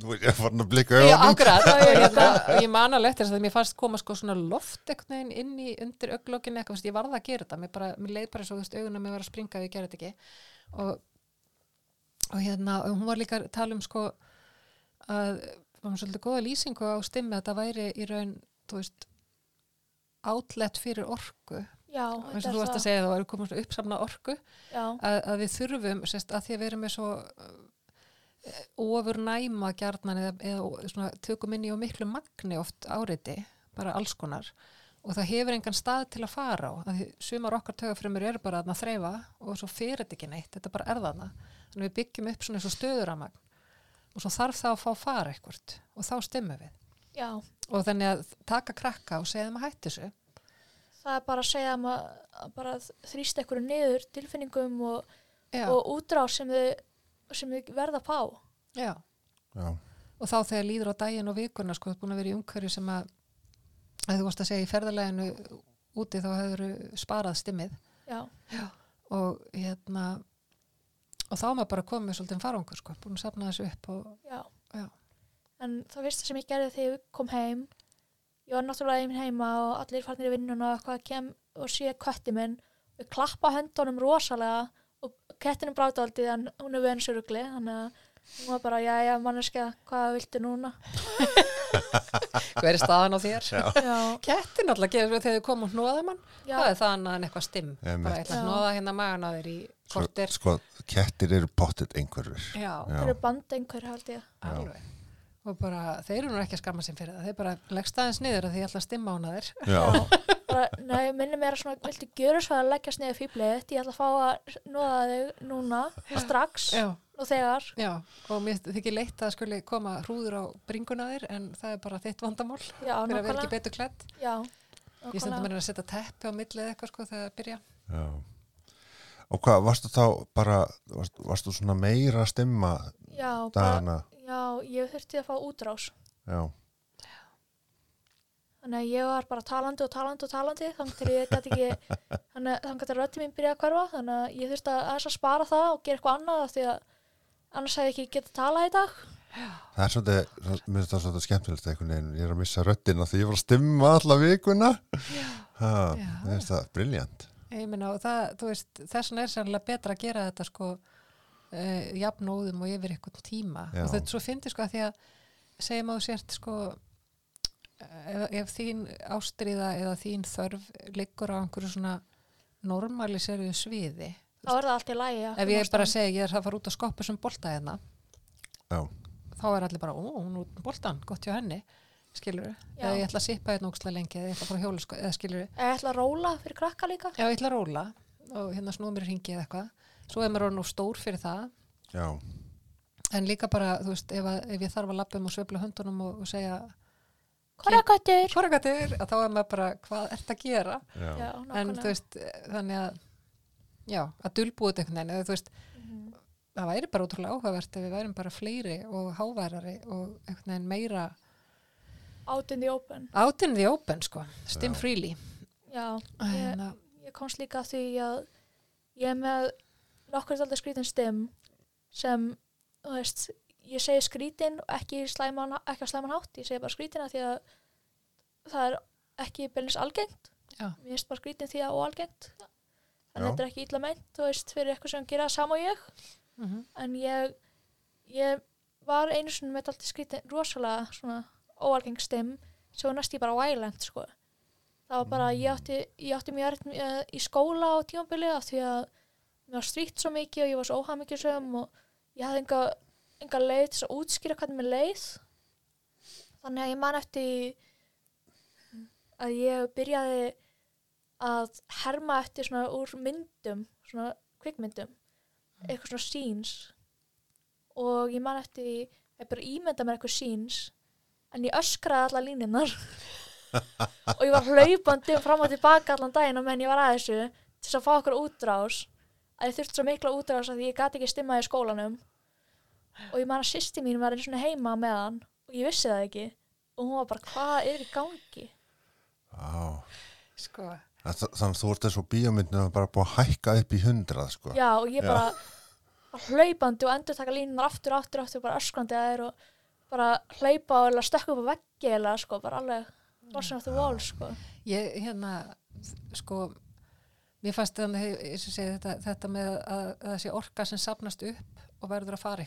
Nú er ég farin að blikka Já, augunum. akkurat, og *laughs* ég, hérna, og ég man alveg eftir þess að mér fannst koma sko svona loft einhvern veginn inn í undir auglokkinni eitthvað, ég varða að gera þetta, mér, bara, mér leið bara svo, þú augunum mér var að ég og, og hérna, og hún var líka að um svolítið góða lýsingu á stimmi að þetta væri í raun, þú veist outlet fyrir orku. Já, eins og þú er varst að segja það var komið svona uppsamna orku Já, að, að við þurfum, sérst, að því að við erum með svo ofur næma gjarnan eða, eða svona, tökum inn í og miklu magni oft áriði, bara alls konar og það hefur engan stað til að fara á. Því sumar okkar tögafremur eru bara að þreifa og svo fyrir þetta ekki neitt þetta bara er þarna, þannig við byggjum upp svona eins og stöðuramagn og svo þarf það að fá fara eitthvað og þá stimmum við. Já, og þannig að taka krakka og segja þeim að hætti þessu. Það er bara að segja um að, að bara þrýsta einhverju niður tilfinningum og, og útrás sem þau, sem þau verða að fá. Já. já, og þá þegar líður á daginn og vikuna sko, þú ert búin að vera í umhverju sem að að þú varst að segja í ferðarleginu úti þá hefur sparað stimmið. Já, og hérna og þá er maður bara komið svolítið farangur sko, búin að safna þessu upp og já, Já. en það fyrsta sem ég gerði þegar ég kom heim ég var náttúrulega einminn heima og allir farnir í vinnuna og eitthvað kem og sé kötti minn og klappa höndunum rosalega og kettinum bráðaldið en hún er surugli þannig að hún var bara, já, já, manneskja, hvað viltu núna? *laughs* hver er staðan á þér? Kettin alltaf getur við þegar þau komum og hnóða mann. Já, það er það annað en eitthvað stimm. Bara eitthvað hnóða hérna magan á þér í kortir sko, kettir eru pottet einhverfur já, það eru band einhver held ég. Alveg og bara, þeir eru nú ekki að skamma sem fyrir það þeir bara leggst aðeins niður að því ég ætla að stimma á hana þér. Já, bara, nei, minni mér að svona, viltu gjöra svo að leggjast niður fýblið, ég ætla að fá að nóða þig núna, strax já, og þegar, já, og mér þykir leitt að skuli koma hrúður á bringuna þér en það er bara þitt vandamál. Já, fyrir að vera ekki betur klætt já, ég mér að setja teppi á millið eða eitthvað sko þegar það byrja já og hvað, varstu þá bara varstu, varstu svona meira að stimma já, bara, dagana? já, ég þurfti að fá útrás. Já, þannig að ég var bara talandi og talandi og talandi þannig til ég gæti ekki þannig *laughs* þannig að rötti mín byrja að hverfa þannig að ég þurfti að, aðeins að spara það og gera eitthvað annað af því að annars hefði ég ekki getið talað í dag. Það er svolítið mér finnst það svolítið skemmtilegt einhvern veginn. Ég er að missa röddina því ég var að stimma alla vikuna. Ha, Já. Ég meina og það, þú veist, þess vegna er sannlega betra að gera þetta sko uh, jafnóðum og yfir eitthvað tíma. Já. og þetta svo fyndi sko að því að segjum að þú sért sko ef, ef þín ástriða eða þín þörf liggur á einhverju svona normaliseruðu sviði þá er það allt í lægi ef ég er bara að segja ég er að fara út að skoppa sem bolta hérna já, þá er allir bara, ó, hún út með boltan, gott hjá henni skilur eða ég ætla að sippa hérna ókslega lengi eða ég ætla að fara hjóla sko, eða skilur ég ætla að róla fyrir krakka líka. Já, ég ætla að róla og hérna snúa mér hringi eða eitthvað. Svo er mér orðin of stór fyrir það. Já, en líka bara, þú veist, ef, að, ef ég þarf að lappa um og svefla höndunum og, og segja Korrakattur korrakatir, að þá er maður bara, hvað ert að gera? Já, en þú veist, þannig að já, að dulbúið eða þú veist, Mhm. það væri bara ótrúlega áhugavert ef við værim bara fleiri og háværari og veginn meira Out in the open out in the open, sko, stim Já. freely Já, ég, Hérna, ég komst líka að því að ég er með nokkur alltaf skrítin stim sem, þú veist, ég segi skrítin og ekki, slæman, ekki á slæman hátt, ég segi bara skrítina því að það er ekki byrjins algengt. Já. Mér finnst bara skrítin því að óalgengt. En Já. þetta er ekki illa meint, þú veist, fyrir eitthvað sem gera sama og ég. mhm, En ég, ég var einu sinni með alltaf skrítin rosalega svona óalgeng stim sem var næst í bara violent, sko. Það var bara, ég átti, ég átti mjög erfitt með- í skóla á tímabili af því að mér var stríkt svo mikið og ég var svo óhamingjursum og ég hafði enga, enga leið til að útskýra hvernig mér leið. Þannig að ég man eftir að ég byrjaði að herma eftir svona úr myndum, svona kvikmyndum, eitthvað svona scenes og ég man eftir að ég bara ímynda mér eitthvað scenes en ég öskraði alla línunar og ég var hlaupandi fram og tilbaka allan daginn og menn ég var að þessu til þess að fá okkur útrás að ég þurfti svo mikla útrás að ég gati ekki stimmað í skólanum og ég man að sýsti mín var einu svona heima með hann og ég vissi það ekki og hún var bara hvað er í gangi já. sko Þa- Þannig að þú ert þessu bíómyndinu bara búið að hækka upp í hundrað sko. já og ég Já. bara var hlaupandi og endur taka línunar aftur og aftur, og aftur bara öskrandi að þér og bara hlaupa og stökka upp á veggi eða sko bara alveg Watching of the Wall sko. Ég hérna sko mér fannst þannig segi, þetta, þetta með að, að það sé orka sem sapnast upp og verður að fara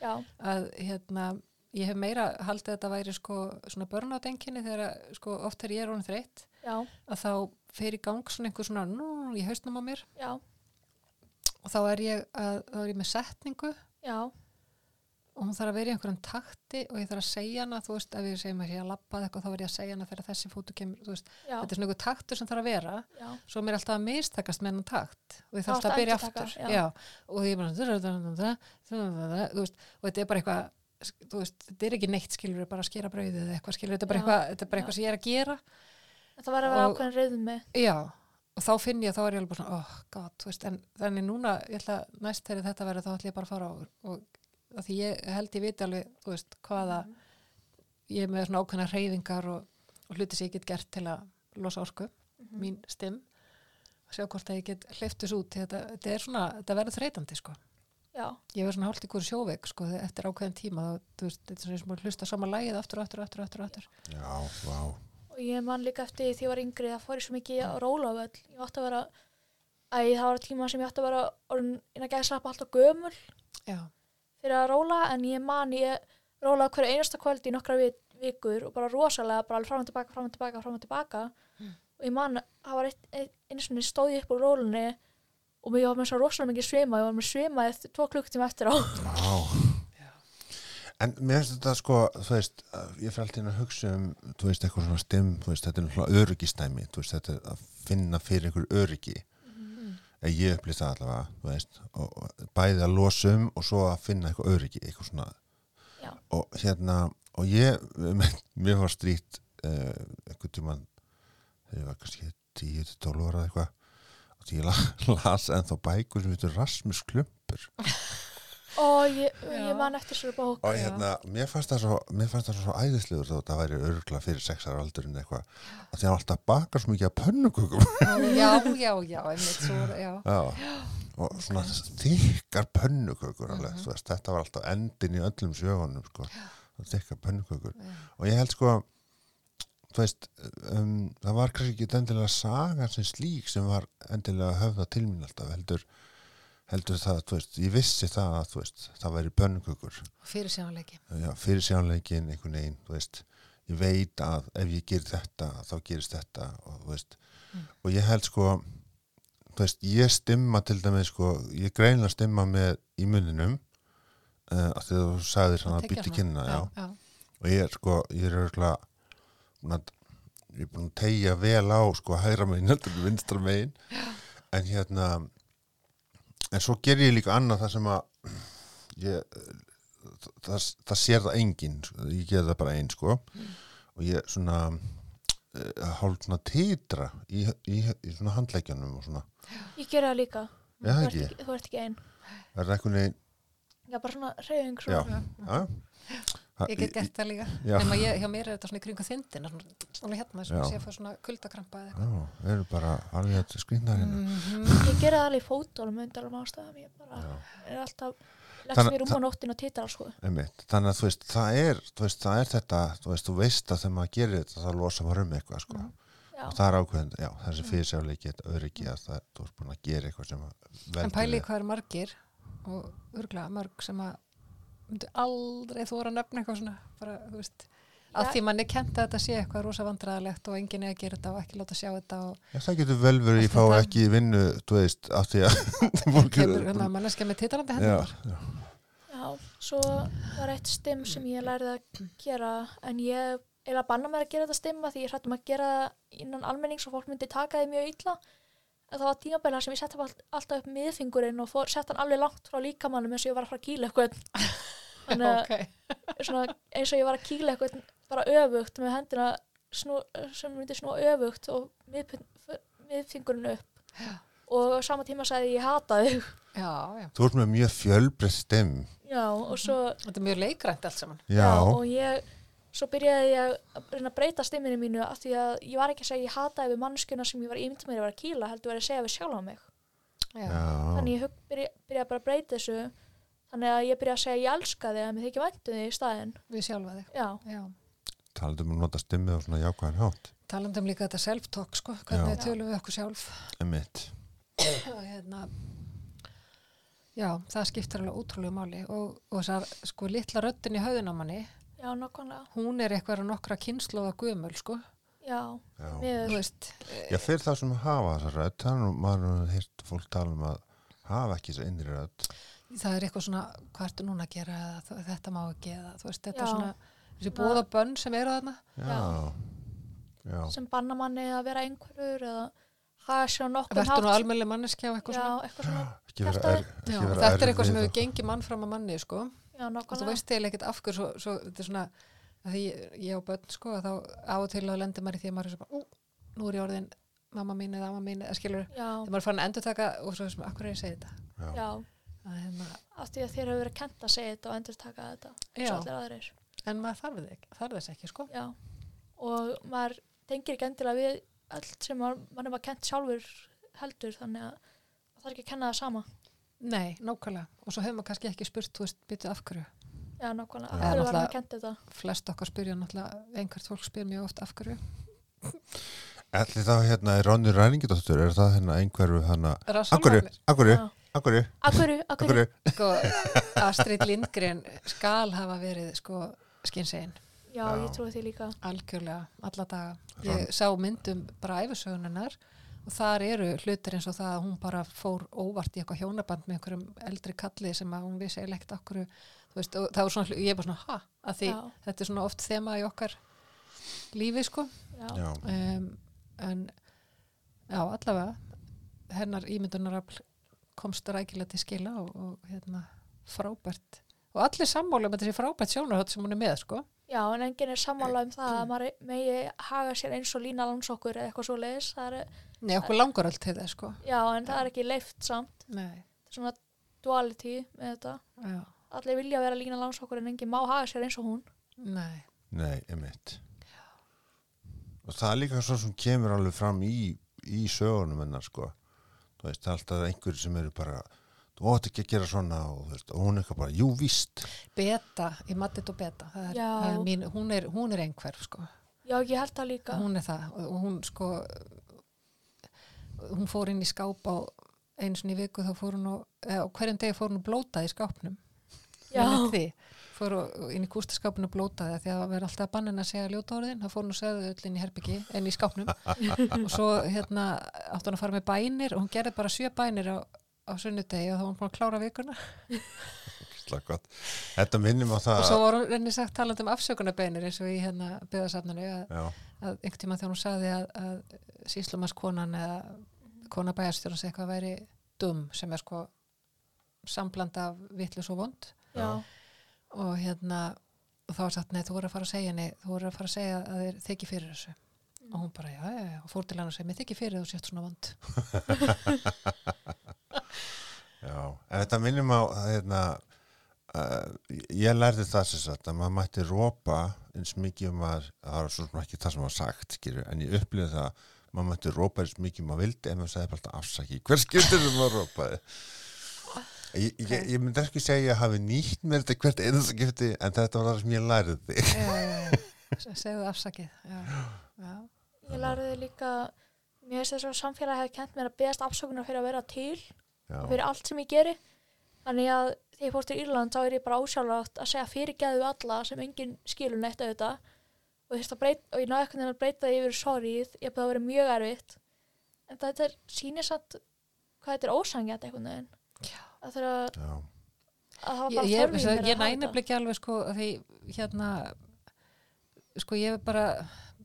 já, að hérna ég hef meira haldið að þetta væri sko svona börnátenginni þegar sko oft þegar ég er honum þreytt já, að þá fer í gang svona einhver svona nú, í hausnum á mér. Já, og þá er ég, að, þá er ég með setningu já og hún þarf að vera í einhverjum takti og ég þarf að segja hana, þú veist, ef ég segja mér ég að labba eitthvað þá verð ég að segja hana þegar þessi fótu kemur, þú veist, já, þetta er svona einhver taktur sem þarf að vera já, svo er mér alltaf að mistakast með hennan takt og ég þarf alltaf að byrja að aftur já. og ég er bara þú veist, og þetta er bara eitthvað þú veist, þetta er ekki neitt skilur bara að skera brauðið eða eitthvað skilur þetta er bara eitthvað, er sem ég er að gera það var að vera ákveðin reyðum með já, og þá finn ég, þá er ég alveg svona, oh god, þú veist, en þannig núna, ég ætla næst þegar þetta verður, þá ætla ég bara að fara og, og að því ég held ég viti alveg, þú veist, hvaða ég er með svona ákveðna reyfingar og, og hluti sem ég get gert til að losa orku, Mhm. mín stim og sjá hvort að ég get hleyftus út þetta, þetta er svona, þetta verður þreytandi sko. Já, ég verður svona hálft ykkur sjóveik sko, eftir ákveðin tíma, þá, þú veist, þetta er svona sem að hlusta sama lagið aftur og aftur og aftur, og aftur, aftur. Já, vá. og ég man líka eftir því ég var yngri það fór ég svo mikið á rólavöll ég átti að vera æ, það var tíma sem ég átti að vera orðin inn að gæða slappa alltaf gömul Já, fyrir að róla en ég man ég rólaði hverju einasta kvöld í nokkra vi- vikur og bara rosalega bara alveg fram og tilbaka, fram og tilbaka, fram og tilbaka og ég man, það var eitt, eitt, einu svona stóð ég upp úr rólunni og mér var með svo rosalega mikið svima ég var með svima eftir tvo klukktíma eftir á Vá. En mér finnst þetta sko, þú veist, ég fyrir alltaf inn að hugsa um, þú veist, eitthvað svona stim, þú veist, þetta er náttúrulega öryggistæmi, þú veist, þetta er að finna fyrir einhver öryggi. Mm. Ég upplýst það allavega, veist, bæði að losa um og svo að finna eitthvað öryggi, eitthvað svona. Já. Og hérna, og ég, *laughs* mér var strýtt uh, einhvern tímann, þegar ég var kannski 10-12 ára eitthvað, og því ég la- *laughs* las ennþá bækur sem heitur Rasmus Klumpur. *laughs* og ég, ég man eftir svo bók og hérna, mér fannst það svo, mér fannst það svo æðislegur þó það væri örgla fyrir sexar aldurinn eitthvað. Að því hann alltaf bakar svo mikið að pönnukökum. Já, já, já, einmitt svo, já. já. og svona þykkar pönnukökur alveg, þú veist, þetta var alltaf endin í öllum sjöfunum sko, þykkar pönnukökur. Já. og ég held sko þú veist, um, það var kannski ekki endilega sagan sem slík sem var endilega höfða til mín alltaf heldur, heldur það, þú veist, ég vissi það að þú veist, það væri pönnukökur. Fyrir sjónleiki. já, fyrir sjánleikin einhvern veginn, þú veist ég veit að ef ég ger þetta þá gerist þetta og, þú veist, og ég held sko þú veist, ég stimma til dæmis sko, ég greinlega stimma með í munninum uh, að því að þú sagðir svona að bytti kynna já. já, og ég sko, ég er örgulega ég er búin að tegja vel á sko hægra megin, heldur en vinstra megin. En hérna en svo ger ég líka annað það sem að ég það, það sér það enginn sko. ég ger það bara einn sko. Og ég svona uh, hálf svona titra í, í, í svona handleikjanum og svona. Ég gera það líka. Já, þú, ert ekki, þú ert ekki ein. Er það einhvern veginn já, bara svona reyðing já, já. Ég get gert það líka. Ég, hjá mér er þetta svona í kringu þindina, svona, svona hérna, svona sé að fá svona kuldakrampa eða eitthvað. já, við erum bara alveg að skrýna hérna Mhm. ég gera það alveg í fótólum undir alveg ástæðum ég bara Já. er alltaf leggst mér um á nóttin og titrar sko Einmitt. Þannig að þú veist, það er, þú veist, það er þetta, þú veist, þú veist að þegar maður gerir þetta þá losa maður um eitthvað, sko. já, Og það er ákveðin, já, þessi fyrirsjáleiki, þetta öryggi að það, þú ert búin að gera eitthvað sem En pæli hvað er margir og örgla mörg sem að myndu aldrei þóra að nefna eitthvað svona, bara, þú veist, að Já. því manni kent að þetta sé eitthvað rosa vandræðalegt og enginn er að gera þetta og ekki láta sjá þetta og Já, það getur vel verið Allt ég fá ekki vinnu, þú veist, af því að *laughs* fólk kemur hérna manneskja með titalandi Já, hendur. já, já, svo var eitt stim sem ég lærði að gera en ég eða banna mér að gera þetta stimma því ég hrættum að gera það innan almennings og fólk myndi taka því mjög illa en það var tímabæla sem ég sett all, alltaf upp miðfingurinn og fór, sett hann alveg langt frá líkamannum eins og ég var að fara að kýla eitthvað *laughs* þannig að Ok, svona, eins og ég var að kýla eitthvað bara öfugt með hendina snú, sem myndi snúa öfugt og f- miðfingurinn upp og á sama tíma sagði ég, ég hata þig já, já. þú ert með mjög fjölbreytt stem. já og svo Þetta er mjög leikrænt allt saman. Já, og ég svo byrjaði ég að breyta stimminu mínu af því að ég var ekki að segja ég hataði við mannskjuna sem ég var ímynd mér að vera kýla heldur að segja við sjálf á mig Já. þannig ég byrja, byrjaði bara að breyta þessu þannig að ég byrjaði að segja ég elska þig að mér þykja væntu þig í staðinn Við sjálfa þig. talandum um að nota stimmið og svona jákvæðan hátt. Talandum líka þetta self-talk, sko, hvernig Já. tölum við okkur sjálf. Einmitt. og hérna já, það skiptir alveg ótrúlega máli og, og þessar sko litla röddin í höfðun á manni já, nokkvæmlega hún er eitthvað nokkra kynnslóða gömul sko, já, Já. þú miður veist. Já, fyrir það sem hafa þessa rödd, það er nú, maður hefur heyrt fólk tala um að hafa ekki þessa innri rödd. það er eitthvað svona, hvað ertu núna að gera eða þetta má ekki eða þú veist, þetta er Já. svona þessi bóða bönn sem eru þarna. Já, já, sem banna manni að vera einhverjur eða hafa sér á nokkuð verður nú almennileg manneskja og eitthvað já, svona. eitthvað svona, ekki vera, er, já, ekki vera þetta er eitthvað sem hefur gengið mann fram að manni sko, já, og þú veist eiginlega ekkert af hverju svo, svo, þetta er svona að því ég, ég á börn sko, að þá á og til að lendir maður í því að maður er svo bara, ú, nú er ég orðin mamma mín eða amma mín eða skilur, já, þegar maður er farin að endur taka og svo sem, akkur er ég að segja þetta? Já, já, að, hérna, af því að þér hefur verið kent að segja þetta og endur taka þetta eins og allir aðrir. En maður þarf, ekki- þarf þess ekki sko. Já. og maður tengir ekki endilega við allt sem maður, mann er maður kent sjálfur heldur þannig að það þarf ekki að kenna það sama nei, nákvæmlega, og svo hefur maður kannski ekki spurt, þú veist, byrju af hverju? Já, nákvæmlega, af hverju var maður kent þetta? flest okkar spyrja náttúrulega, einhvert fólk spyr mjög oft af hverju. Ætli þá hérna er Ronny Ræningidóttur, er það hérna einhverju hana, akkurju, Rannsóknarnir. akkurju, Já. akkurju, Akkurju, akkurju, akkurju, sko, Astrid Lindgren skal hafa verið sko skynsegin, já, Já. ég trúi því líka. Algjörlega alla daga, ég sá myndum bara æfisöguninnar og þar eru hlutir eins og það að hún bara fór óvart í eitthvað hjónaband með einhverjum eldri kalli sem að hún vissi ekkert okkur þú veist, og það var svona, ég er bara svona ha, að því Já. þetta er svona oft þema í okkar lífi sko. Um, en já, allavega hennar ímyndunarafl komst rækilega til skila og, og hérna frábært. Og allir sammála með þessi frábært sjónarhótt sem hún er með sko. Já, en enginn er sammála um það að *clears throat* maður megi haga sér eins og lína landsokkur eða eitthvað svo leiðis það er, Nei, okkur langar öll til það sko. Já, en það er ekki leift samt. Nei, svona duality með þetta. Já, allir vilja vera lína landsokkur en enginn má haga sér eins og hún. Nei. Nei, emitt og það er líka svo sem kemur alveg fram í, í sögunum hennar sko. Þú veist, það er alltaf einhverju sem eru bara þú átt ekki að gera svona og, veist, og hún er eitthvað bara, jú víst. Beta, ég matið og beta það er, Já. er mín, hún, er, hún er einhverf sko. Já, ég held það líka. Hún er það og og hún sko hún fór inn í skáp á einu sinni í viku þá fór hún og, eða, hverjum degi fór hún og blótaði í skápnum. Fór og- inn í kústaskápinu og blótaði því að það verði alltaf bannin að segja ljóta orðin þá fór hún og segði öll inn í herbyggi en í skápnum. *laughs* Og svo hérna átti hún að fara með bænir og hún gerði bara sjö bænir á, á sunnudegi og þá var hún búin að klára vikuna. Þetta minnum á það og svo var hún reyni sagt talandi um afsökunarbeinir eins og í hérna byggðasafninu að, að einhvern tíma þegar hún sagði að, að síslumarskonan eða kona bæjarstjórnans eitthvað væri dum sem er sko sambland af vitlis og vond. Já, og hérna og þá var sagt, nei, þú voru að fara að segja henni þú voru að fara að segja að þeir þykki fyrir þessu. Og hún bara, já, já, já, og fór til hann og segi mér þykki fyrir þú sért svona vond. *laughs* Já. En þetta minnum á hérna, uh, ég lærði það sem sagt að maður mætti rópa eins mikið um að það var svo sem ekki það sem var sagt skilur, en ég upplýði það að maður mætti rópa eins mikið um að vildi en maður segði bara alltaf afsaki hver skildur sem maður rópaði Ég, ég, ég, ég myndi ekki segja að ég hafi nýtt mér þetta hvert einasta skipti en þetta var það sem ég lærði þig. Segðu afsakið já, já, ég lærði líka mér finnst þess að samfélagi hefði kent mér að beðast afsökunar fyrir að vera til Já, fyrir allt sem ég geri. Þannig að þegar ég fór til Írland þá er ég bara ásjálfrátt að segja fyrirgeðu alla sem enginn skilur neitt auðvitað og, breyta, og ég náði eitthvað að breyta því yfir sorryð, ég búið að vera mjög erfitt en þetta er sýnir satt hvað þetta er ósangjart einhvern veginn Já. að það að, hafa ég, bara ég, þörf í ég, mér ég að hafa næna þetta. ekki alveg sko því hérna sko ég er bara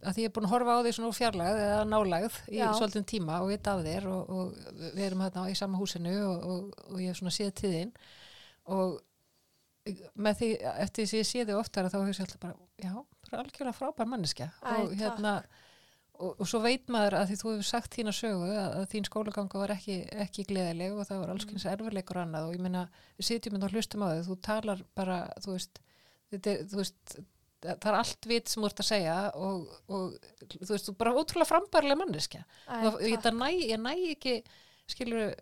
að því ég er búin að horfa á því svona úr fjarlægð eða nálægð í Já. svolítinn tíma og veit af þér og, og við erum hérna í sama húsinu og, og, og ég hef svona séð tíðin og með því, eftir því ég sé þig oftar þá hefur ég alltaf bara, já, algjörlega frábær manneskja Æ, og hérna og, og svo veit maður að því þú hefur sagt þína sögu að, að þín skólaganga var ekki, ekki gleðileg og það var alls kynns erfileikur og annað. Og ég meina, við sitjum inn og hlustum á þig þú talar bara, þú veist þetta þú veist það er allt vit sem þú ert að segja og, og þú veist, þú er bara ótrúlega frambærlega manneskja. Æ, og ég, næ, ég næ ekki skilur og,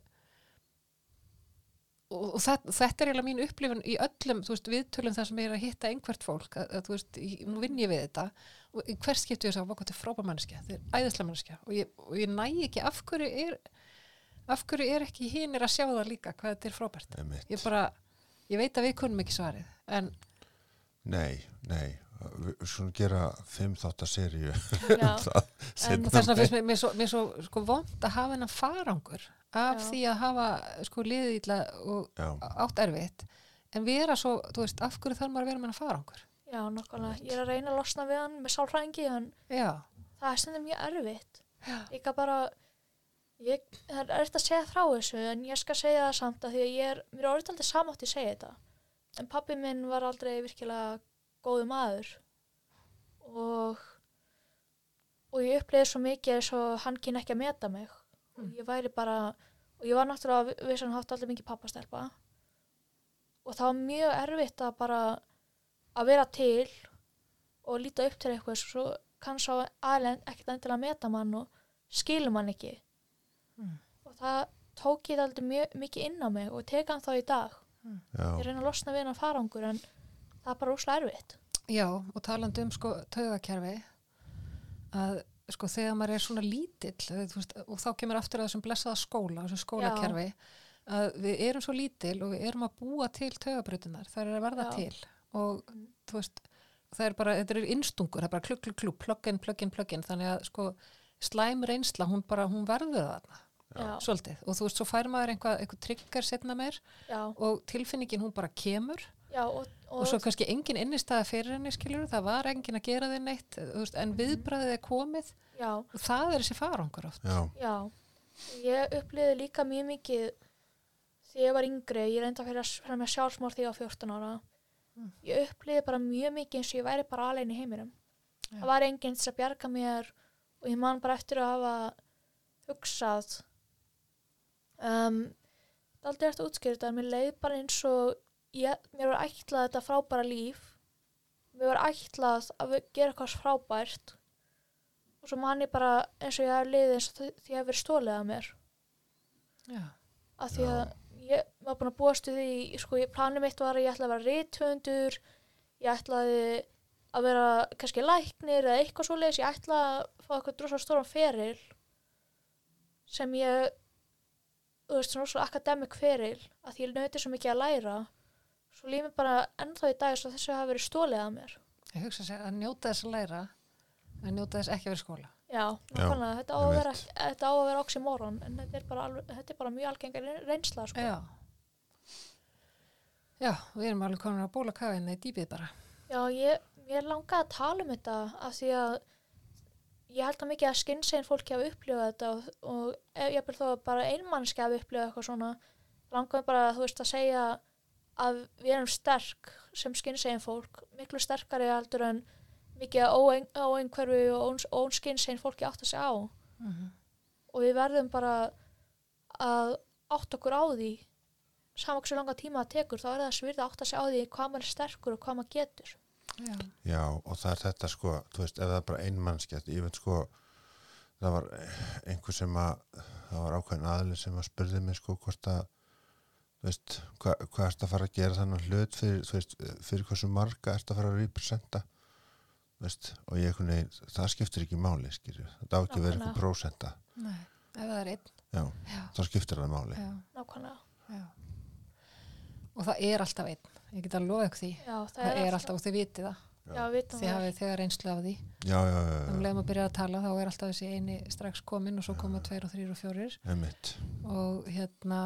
og það, þetta er eiginlega mín upplifun í öllum, þú veist, viðtölum það sem er að hitta einhvert fólk, að, að þú veist, í, nú vinn ég við þetta og hvers skiptu ég sá, hvað er frábær manneskja, þetta er æðislega manneskja. Og ég, ég næ ekki, af hverju er af hverju er ekki hinir að sjá það líka hvað þetta er frábært, ég bara ég veit að við kunnum ekki svarið en Nei, nei skulum gera fimm þáttar seríu. Já. *laughs* En þess vegna finnst mér, mér svo, mér svo sko, vond að hafa hennan farangur af Já. því að hafa sko liðið illa og Já, átt erfitt. En vera svo, þú veist, af hverju þarf maður að vera með hennan farangur Já, nokkulega, ég er að reyna að losna við hann með sálfræðingi en Já, það er stundum mjög erfitt. Já. líka bara ég, það er erfitt að segja frá þessu en ég skal segja það samt að því að ég er mér er orðið aldrei samátt að segja þetta. En pappi minn var aldrei virkilega góðu maður. Og og ég upplýði svo mikið eins og hann kynna ekki að meta mig og Mm. ég væri bara og ég var náttúrulega vissan haft allir mikið pappastelpa. Og það var mjög erfitt að bara að vera til og líta upp til eitthvað svo kann sá aðlega ekkert endilega að meta mann og skilur mann ekki. Mm. og það tók ég það aldrei mjög mikið inn á mig og teka hann þá í dag. Já, ég reyna að losna við hann farangur en það er bara úslega erfitt. Já, og talandi um sko taugakerfi að sko þegar maður er svona lítill veist, og þá kemur aftur að þessum blessaða skóla þessum skólakerfi að við erum svo lítill og við erum að búa til taugabrötunar, það er að verða Já. til og Mm. þú veist það er bara, þetta er innstungur, það er bara klukk, klukk, klukk plug-in, plug-in, plug-in, þannig að sko slæm reynsla, hún bara, hún verður þarna já, svolítið, og þú veist, svo fær maður einhvað, einhvað trigger setna meir já, og tilfinningin hún bara kemur já og, og svo kannski engin innistæða fyrir henni skilur, það var engin að gera þið neitt þú veist, en viðbræðið er komið já, og það er þessi farangur oft já, Já, ég upplýði líka mjög mikið þegar ég var yngri, ég reyndi að fyrir að fyrir með sjálfsmór þegar ég var 14 ára. Mm. Ég upplýði bara mjög mikið eins og ég væri bara alveg í heiminum. Já. Það var enginn til að bjarga mér og ég man bara eftir að hafa hugsað. Um, það er aldrei eftir þetta, en mér leið bara eins og ég, mér var ætlað þetta frábæra líf. Mér var ætlað að gera eitthvað frábært. Og svo man ég bara eins og ég hef liðið eins og því hef verið stólið að mér. Já, af því að ég var búin að búast við því sko, ég, planið mitt var að ég ætlaði að vera rithöndur ég ætlaði að vera kannski læknir eða eitthvað svoleiðis, ég ætlaði að fá eitthvað drosa stóran feril sem ég þú veist, svona svo akademik feril að því ég nöyti svo mikið að læra svo líf mér bara ennþá í dag svo þessu hafa verið stólið að mér. Ég hugsa sér að njóta þess að læra en njóta þess ekki að vera skóla. Já, nákvæmlega, þetta á að vera, þetta á að vera oxymoron en þetta er bara, alveg, þetta er bara mjög algengar reynsla sko. Já. Já, við erum alveg komin að bóla kafina í dýpið bara. Já, ég, ég langaði að tala um þetta af því að ég held að mikið að skynsegin fólki hafa upplifað þetta og, og ég byrð þó bara einmannski hafa upplifað eitthvað svona langaði bara, þú veist, að segja að við erum sterk sem skynsegin fólk, miklu sterkari heldur en mikið óeinhverfi og ónskynsegin fólki átt að segja á. Mm -hmm. og við verðum bara að átt okkur á því. Saman hversu langa tíma það tekur þá er það svirða átt að segja á því hvað maður er sterkur og hvað maður getur. Já, já, og það er þetta sko, þú veist, ef það er bara einmannskjætt, ég veit sko, það var einhver sem að, það var ákveðin aðli sem að spurði mig sko hvort að, þú veist, hva, hvað ertu að fara að gera þannig hlut fyrir, þú veist, fyrir hversu marga ertu að fara að representa, þú veist, og ég veginn, það skiptir ekki máli, skilju, það á ekki að vera eitthvað prósenta, nei, ef það er einn. Já, Já, þá skiptir það máli. já, nákvæmlega. Já. Og það er alltaf einn, ég get að lofa ykkur því. Já, það, Það er alltaf og þið vitið það. Já, við vitum Þið það. þegar reynslu af því. Já, já, já, um já, leiðum að byrja að tala þá er alltaf þessi eini strax komin og svo koma tveir og þrýr og fjórir. Einmitt, og hérna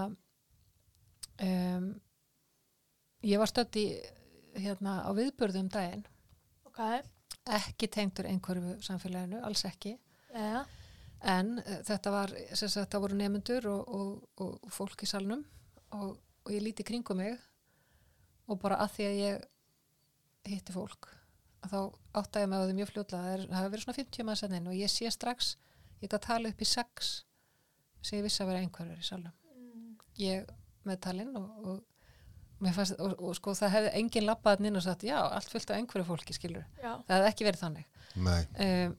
um, ég var stödd í hérna á viðburðum daginn. Ok, ekki tengdur einhverju samfélaginu, alls ekki. Já, en uh, þetta var sagt, það voru nefnendur og, og, og fólk í salnum og, og ég líti kringum mig og bara að því að ég hitti fólk þá áttaði mig á því mjög fljótlega. Það hefur verið svona 50 mann senninn og ég sé strax ég gæti að tala upp í sex sem ég vissi að vera einhverjur í salnum. Mm, ég með talinn og, og, mér fannst, og, og sko það hefði engin labbaðin inn og sagt já, allt fullt af einhverju fólki skilur já, það hefði ekki verið þannig. Nei, um,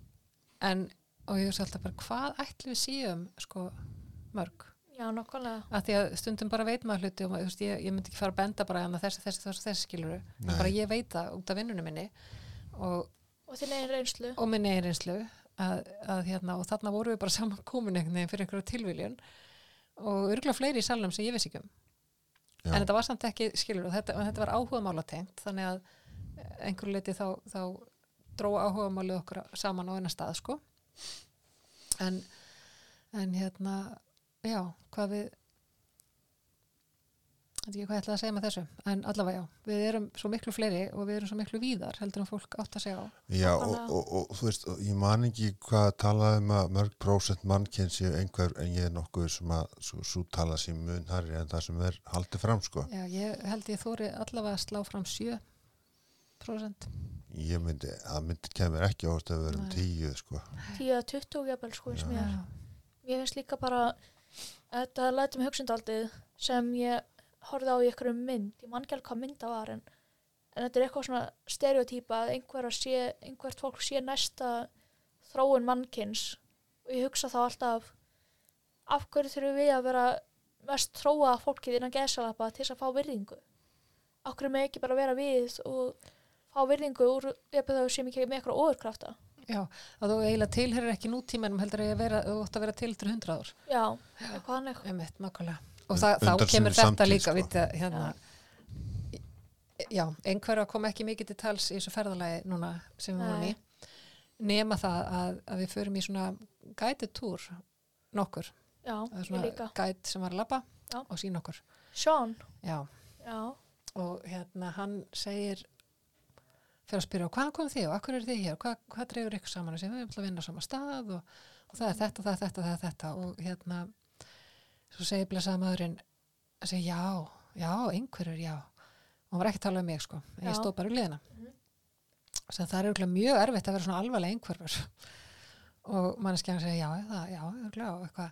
en og ég hugsa alltaf bara hvað ætlum við síðum sko mörg? Já, nákvæmlega. Að því að stundum bara veit maður hluti og maður, þú veist, ég, ég myndi ekki fara að benda bara að þessi, þessi, þessi, þessi skiluru en bara ég veit það út af vinnunum minni og, Og þinn eigin reynslu. og minni einslu að, að hérna og þarna voru við bara saman komin einhvern veginn fyrir einhverju tilviljun og örgulega fleiri í salnum sem ég vissi ekki um. Já, en þetta var samt ekki skilur og þetta, og þetta var áhugamála tengt þannig að einhverju leiti þá, þá dróa áhugamálið okkur saman á eina stað sko. En, en hérna já, hvað við þetta ekki hvað ég ætlaði að segja með þessu en allavega já, við erum svo miklu fleiri og við erum svo miklu víðar heldur en fólk átt að segja á Já, og, og, og þú veist, ég man ekki hvað talaði um að mörg prósent mannkinn séu einhver en ég er nokkuð sem að svo, svo tala sér mun harri en það sem er haldið fram, sko. já, ég held ég þóri allavega að slá fram sjö prósent. Ég myndi, það myndi kemur ekki ást að tíu sko. 10 eða 20 jafnvel sko eins og Já. mér. Mér finnst líka bara þetta lætum hugsundaldið sem ég horfði á í einhverju mynd, ég man ekki alveg hvað mynd það var en, en þetta er eitthvað svona stereotýpa að einhver að sé, einhvert fólk sé næsta þróun mannkins og ég hugsa þá alltaf af hverju þurfum við að vera mest þróa fólkið innan geðsalapa til þess að fá virðingu af hverju með ekki bara vera við og fá virðingu úr eða þau sem ekki með eitthvað óðurkrafta Já, að þú eiginlega tilherir ekki nútímanum heldur að þú ætti að vera til til hundra ár. já, eitthvað annað Einmitt, nákvæmlega. Og það, þá kemur þetta samtíð, líka, sko. vitið, hérna, já, einhverja kom ekki mikið til tals í þessu ferðalagi núna sem við vorum í, nema það að, að við förum í svona guided tour nokkur, já, er svona guide sem var að labba Já. og sína okkur. Sean, Já, já, og hérna hann segir fyrir að spyrja, hvað kom þið og akkur eru þið hér, hvað, hvað dreifur ykkur saman? Og segir, við erum til að vinna á sama stað og, og það er þetta, það er þetta, það er þetta. Og hérna svo segir blessaða maðurinn að segja, já, já, einhverjur, já. Og hann var ekki að tala um mig, sko. En ég stóð bara í liðina Mhm. sem það er örugglega mjög erfitt að vera svona alvarlega einhverfur. Og manneskjan segja, já, það, já, já,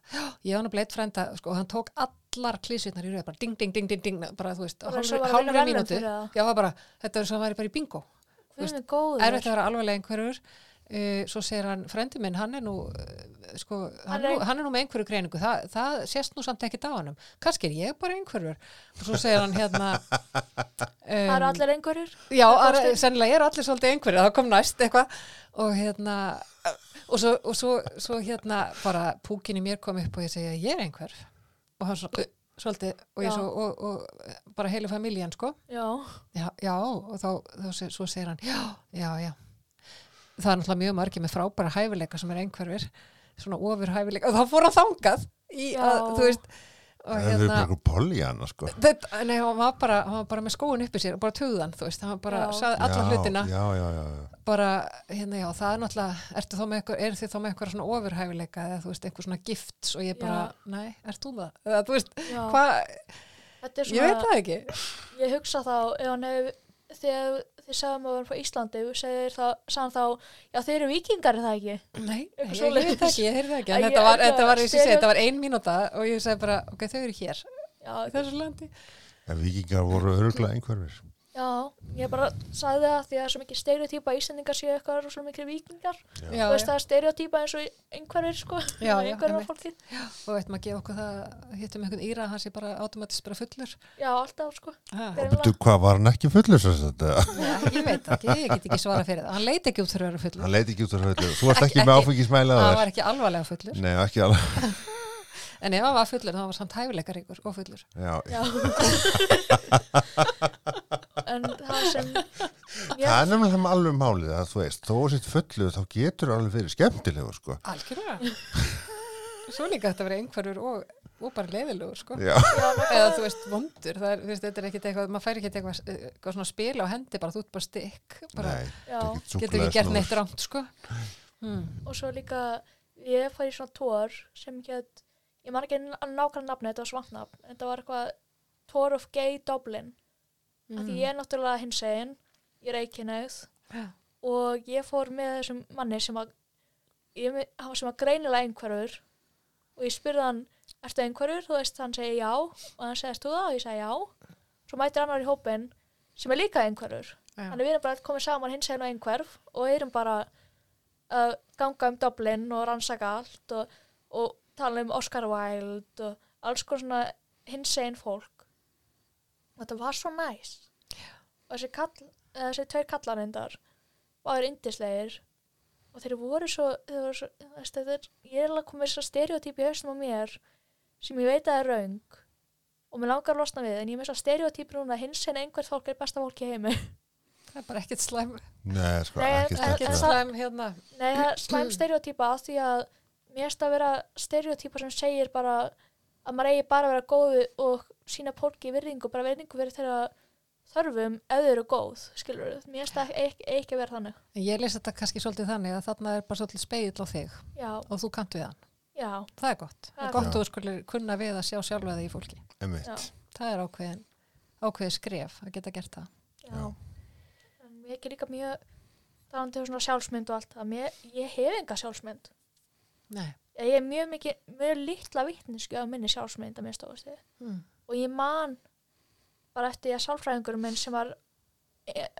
ég var nú bleitt frænda sko, og hann tók allar klísutnar í rauð bara ding, ding, ding, ding, ding, bara, þú veist, hálfri var að það. já, var bara, þetta er svo að væri bara í bingo erfitt að vera alvarlega einhverjur svo segir hann, frendi minn, hann er nú uh, sko, hann, er, er- nú, hann er nú með einhverju greiningu. Það, það sést nú samt ekkit á hannum kannski er ég bara einhverjur og svo segir hann hérna *laughs* Það eru allir einhverjur. Já, inn. sennilega eru allir svolítið einhverju, það kom næst eitthvað. Og hérna og svo, og svo, svo hérna bara púkin í mér kom upp og ég segja ég er einhver og hann svo, uh, svolítið og svo, og, og bara heilu familjan sko. Já, já, já og þá, þá svo segir hann já, já, já það er náttúrulega mjög margir með frábæra hæfileika sem er einhverfir svona ofur hæfileika og þá fór hann þangað í að, Já. þú veist Það er bara hérna einhver poljana sko. þetta, nei, hann var bara, hann var bara með skóin uppi sér og bara töðan, þú veist, hann bara Já. saði alla já, hlutina Já, já, já, já. bara, hérna, já, það er náttúrulega ertu þá með eitthvað, er þið þá með eitthvað svona ofurhæfileika eða þú veist, eitthvað svona gifts og ég bara, nei, ert þú það? Eða, þú veist, já. hvað, Þetta er ég veit svona, það ekki ég hugsa þá, ef hann hefur, þegar þið sagðum að vera frá Íslandi, segir það, sagðan þá, já þeir eru vikingar er það ekki? Nei, ég, veit það ekki, ég heyrði það ekki en þetta var, þetta þetta var, og þetta var ein mínúta og ég segi bara, ok, þau eru hér þessu landi En vikingar voru örgulega einhverfir. Já, ég bara sagði það því að það er svo mikið stereotýpa að Íslandingar séu eitthvað svo mikið vikingar. Já. Já, Þú veist já, það er stereotýpa eins og einhverjir sko, Já, *laughs* já, einhverjir af fólki. og veit maður gefa okkur það hittum einhvern íra, hann sé bara automatist bara fullur Já, alltaf sko. ha. Greinilega. Betu, hvað var hann ekki fullur svo þetta? Já, ég veit ekki, ég get ekki svara fyrir það hann leit ekki út fyrir að vera fullur Hann leiti ekki út á fullur. Þú varst Ekki- ekki með áfengismæla hann var ekki alvarlega fullur Nei, ekki alveg. *laughs* en ef hann var fullur, þá var samt hæfileikaríkur og fullur Já, Já. *laughs* en það sem, það er nefnilega það með alveg málið að þú veist, þó að sitt fullu þá getur alveg verið skemmtilegu sko. algjörlega *laughs* svo líka þetta verið einhverjur og, og bara leiðilegur sko. Já, já, eða þú veist vondur það er, þú veist, þetta er ekkit eitthvað, maður fær ekki eitthvað, eitthvað svona spila á hendi bara þú ert bara stykk bara nei, já. getur ekki gert neitt rámt sko. hmm. og svo líka ég fær í svona tór sem hétt ég man ekki nákvæmlega nafni, þetta var svantnafn þetta var eitthvað Tour of Gay Dublin. Mm. því ég er náttúrulega hins egin ég er eikinnauð Já. og ég fór með þessum manni sem að ég, hann var sem að greinilega einhverfur. Og ég spurði hann ertu einhverfur, þú veist, hann segi já. Og hann segist þú það? Og ég segi já. Svo mætir annar í hópin sem er líka einhverfur. Já. Þannig við erum bara komið saman hins eginn og einhverf og erum bara að ganga um Dublin og rannsaka allt og, og tala um Oscar Wilde og alls konar svona hins eginn fólk. Og þetta var svo næs. Og þessi, kall, eða þessi tveir kallarindar var indislegir og þeir voru svo, þeir voru svo er, ég er alveg komið svo stereotyp í haustum á mér sem ég veit að er raung og mér langar að losna við en ég er með svo stereotyp núna að hins eginn einhver fólk er besta fólk í heimi. það er bara ekkit slæm nei, sko, en- slæm hérna Nei, það slæm stereotýpa af því að mér erst að vera stereotýpa sem segir bara að maður eigi bara að vera góð og sína fólki virðingu, bara virðingu fyrir þeirra þörfum ef þau eru góð, skilur við. Mér erst að ekki, ekki vera þannig. En ég lesi þetta kannski svolítið þannig að þarna er bara svolítið speill á þig Já, og þú kannt við hann. já, Það er gott. Það Það er er gott að þú skulle kunna við að sjá sjálfa þig í fólki. Það er ákveðin, ákveðin skref að geta gert það. já. En mér tengi líka mjög talandi um svona sjálfsmynd og allt það mér, ég hef enga sjálfsmynd Nei. ég er mjög mikið, mjög litla vittnesku af minni sjálfsmynd að mér stóðast Mm. og ég man bara eftir því að sálfræðingur minn sem var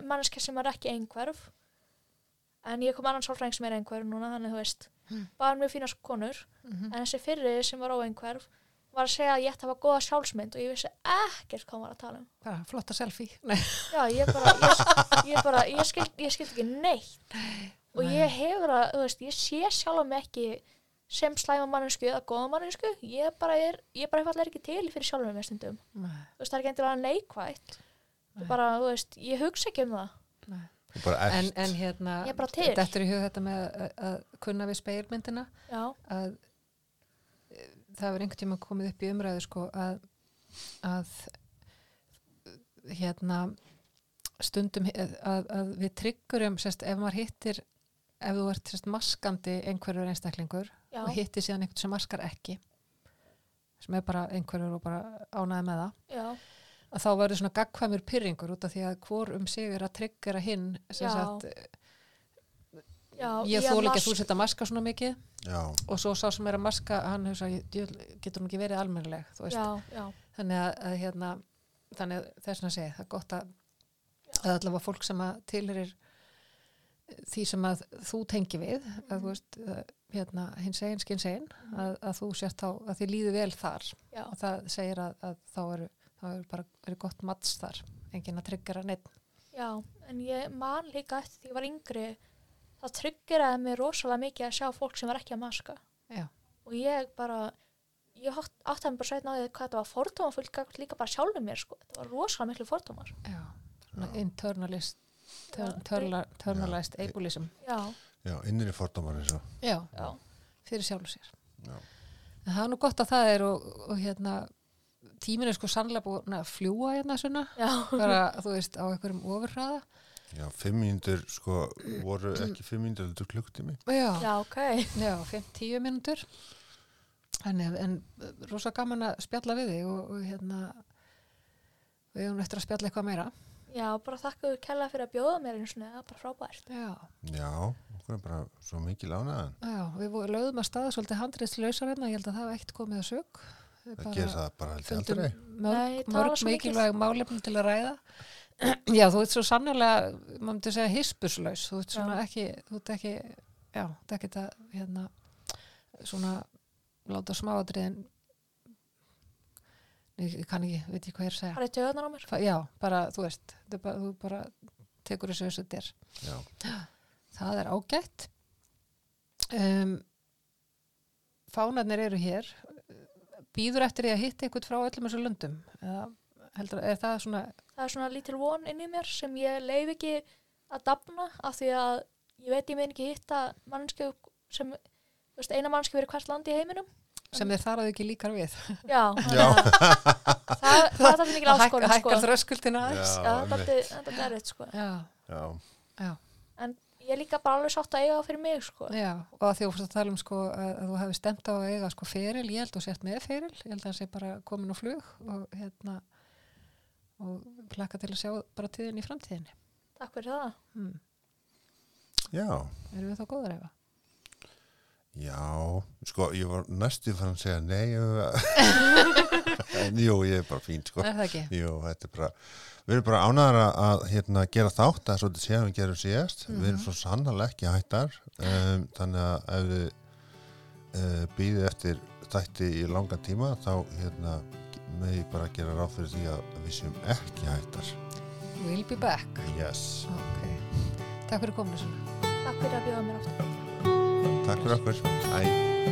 manneska sem var ekki einhverf en ég kom annan sálfræðing sem er einhverf núna þannig þú veist, Mm. bara mjög fína konur Mhm. en þessi fyrri sem var óeinhverf var að segja að ég ætti að hafa góða sjálfsmynd og ég vissi ekkert hvað var að tala um Bara flotta selfie. Nei. já, ég bara, ég, ég bara, ég skilt, ég skilt ekki neitt og Nei. ég hefur að, þú veist, ég sé sjálf mig ekki sem slæma mannesku eða góða mannesku, ég bara er ég bara einfallega ekki til fyrir sjálfum með stundum Nei. þú veist, það er ekki endilega neikvætt Nei. bara, þú veist, ég hugsa ekki um það Nei. Þú bara En, en hérna, Ég er bara til. þetta er í hug þetta með að, að kunna við speilmyndina já, að það hefur einhvern tíma komið upp í umræðu sko að, að hérna stundum að, að við tryggurum sérst, ef maður hittir ef þú ert sérst, maskandi einhverjur einstaklingur já, og hittir síðan einhvern sem maskar ekki sem er bara einhverjur og bara ánæði með það. Já, að þá verður svona gagkvæmur pyrringur út af því að hvor um sig er að tryggjara hinn sem Já. sagt, já ég þól ekki að þú setja maska svona mikið. Já, og svo sá sem er að maska hann hefur sagt, getur hún ekki verið almennileg? Þú veist, já, já, þannig að, að hérna, þannig að þess að segja það er gott að, að allavega fólk sem að tilherir því sem að þú tengi við að þú veist að, hérna, hins egin skins egin að, að þú sért þá að því líði vel þar. Já, og það segir að, að þá eru þá eru bara verið gott mats þar enginn að tryggjara neitt já en ég man líka eftir því ég var yngri það tryggiraði mig rosalega mikið að sjá fólk sem var ekki að maska. Já. og ég bara ég átt- átti að mér bara sveit náði hvað þetta var fordóma fullt líka bara sjálfum mér sko. þetta var rosalega miklu fordómar. Já, internalist internalized ableism. Já, já, innri fordómar eins og. já, já, fyrir sjálfu sér. Já. en það er nú gott að það er og, og hérna tíminn er sko sannlega búin að fljúa hérna svona já, bara þú veist á einhverjum ofurhraða. Já, fimm mínútur, sko, voru ekki fimm mínútur, þetta er klukktími. já, já, ok. Já 5-10 mínútur. Þannig, en rosa gaman að spjalla við þig og, og hérna við höfum eftir að spjalla eitthvað meira já, bara þakka þér kella fyrir að bjóða mér eins og það er bara frábært já, Já, okkur er bara svo mikið lánaðan. já við lögðum að staða svolítið handriðslausar hérna, ég held að það hafa ekkert komið að sög Það gerir það bara aldrei. mörg, mörg mikilvæg málefni til að ræða *clears throat* já, þú ert svo sannlega maður myndi segja hispuslaus þú ert svona Já. ekki þú ert ekki, já, það ekki að hérna, svona láta smáadriðin ég, ég kann ekki, veit ég hvað ég er að segja. Það er töðunar á mér? Fa- já, bara, þú veist bara, þú bara tekur þessu þessu er. Já, það er ágætt. Um, fánarnir eru hér. Býður eftir því að hitta eitthvað frá öllum þessu löndum? Eða heldur, er það svona það er svona lítil von inn í mér sem ég leif ekki að dafna af því að ég veit ég mein ekki hitta mannsku sem þú veist, eina mannsku verið hvert land í heiminum sem þeir þar að ekki líkar við já, *laughs* Já. það, það er þetta mikil það áskorun sko. hækkar þröskuldina þetta er- þetta erfitt sko. já, já, já, en ég er líka bara alveg sátt að eiga það fyrir mig sko. já og að því að þú tala um sko að, að þú hefði stemt á að eiga sko feril, ég held þú sért með feril ég held að það sé bara komin á flug og hérna og hlakka til að sjá bara tíðin í framtíðinni takk fyrir það hmm. já, erum við þá góður efa? Já, sko, ég var næstu fann að segja nei, en jú, ég er bara fín, sko. er það ekki? Jú, þetta er bara, við erum bara ánæðar að, að hérna, gera þátt, það er svolítið séðan við gerum síðast, við erum svo sannarlega ekki hættar, um, þannig að ef við uh, býðið eftir þætti í langan tíma, þá hérna, með ég bara gera ráð fyrir því að við séum ekki hættar. We'll be back Yes. ok, takk fyrir kominu svona takk fyrir að bjóða mér aftur Takk fyrir okkur. Æ.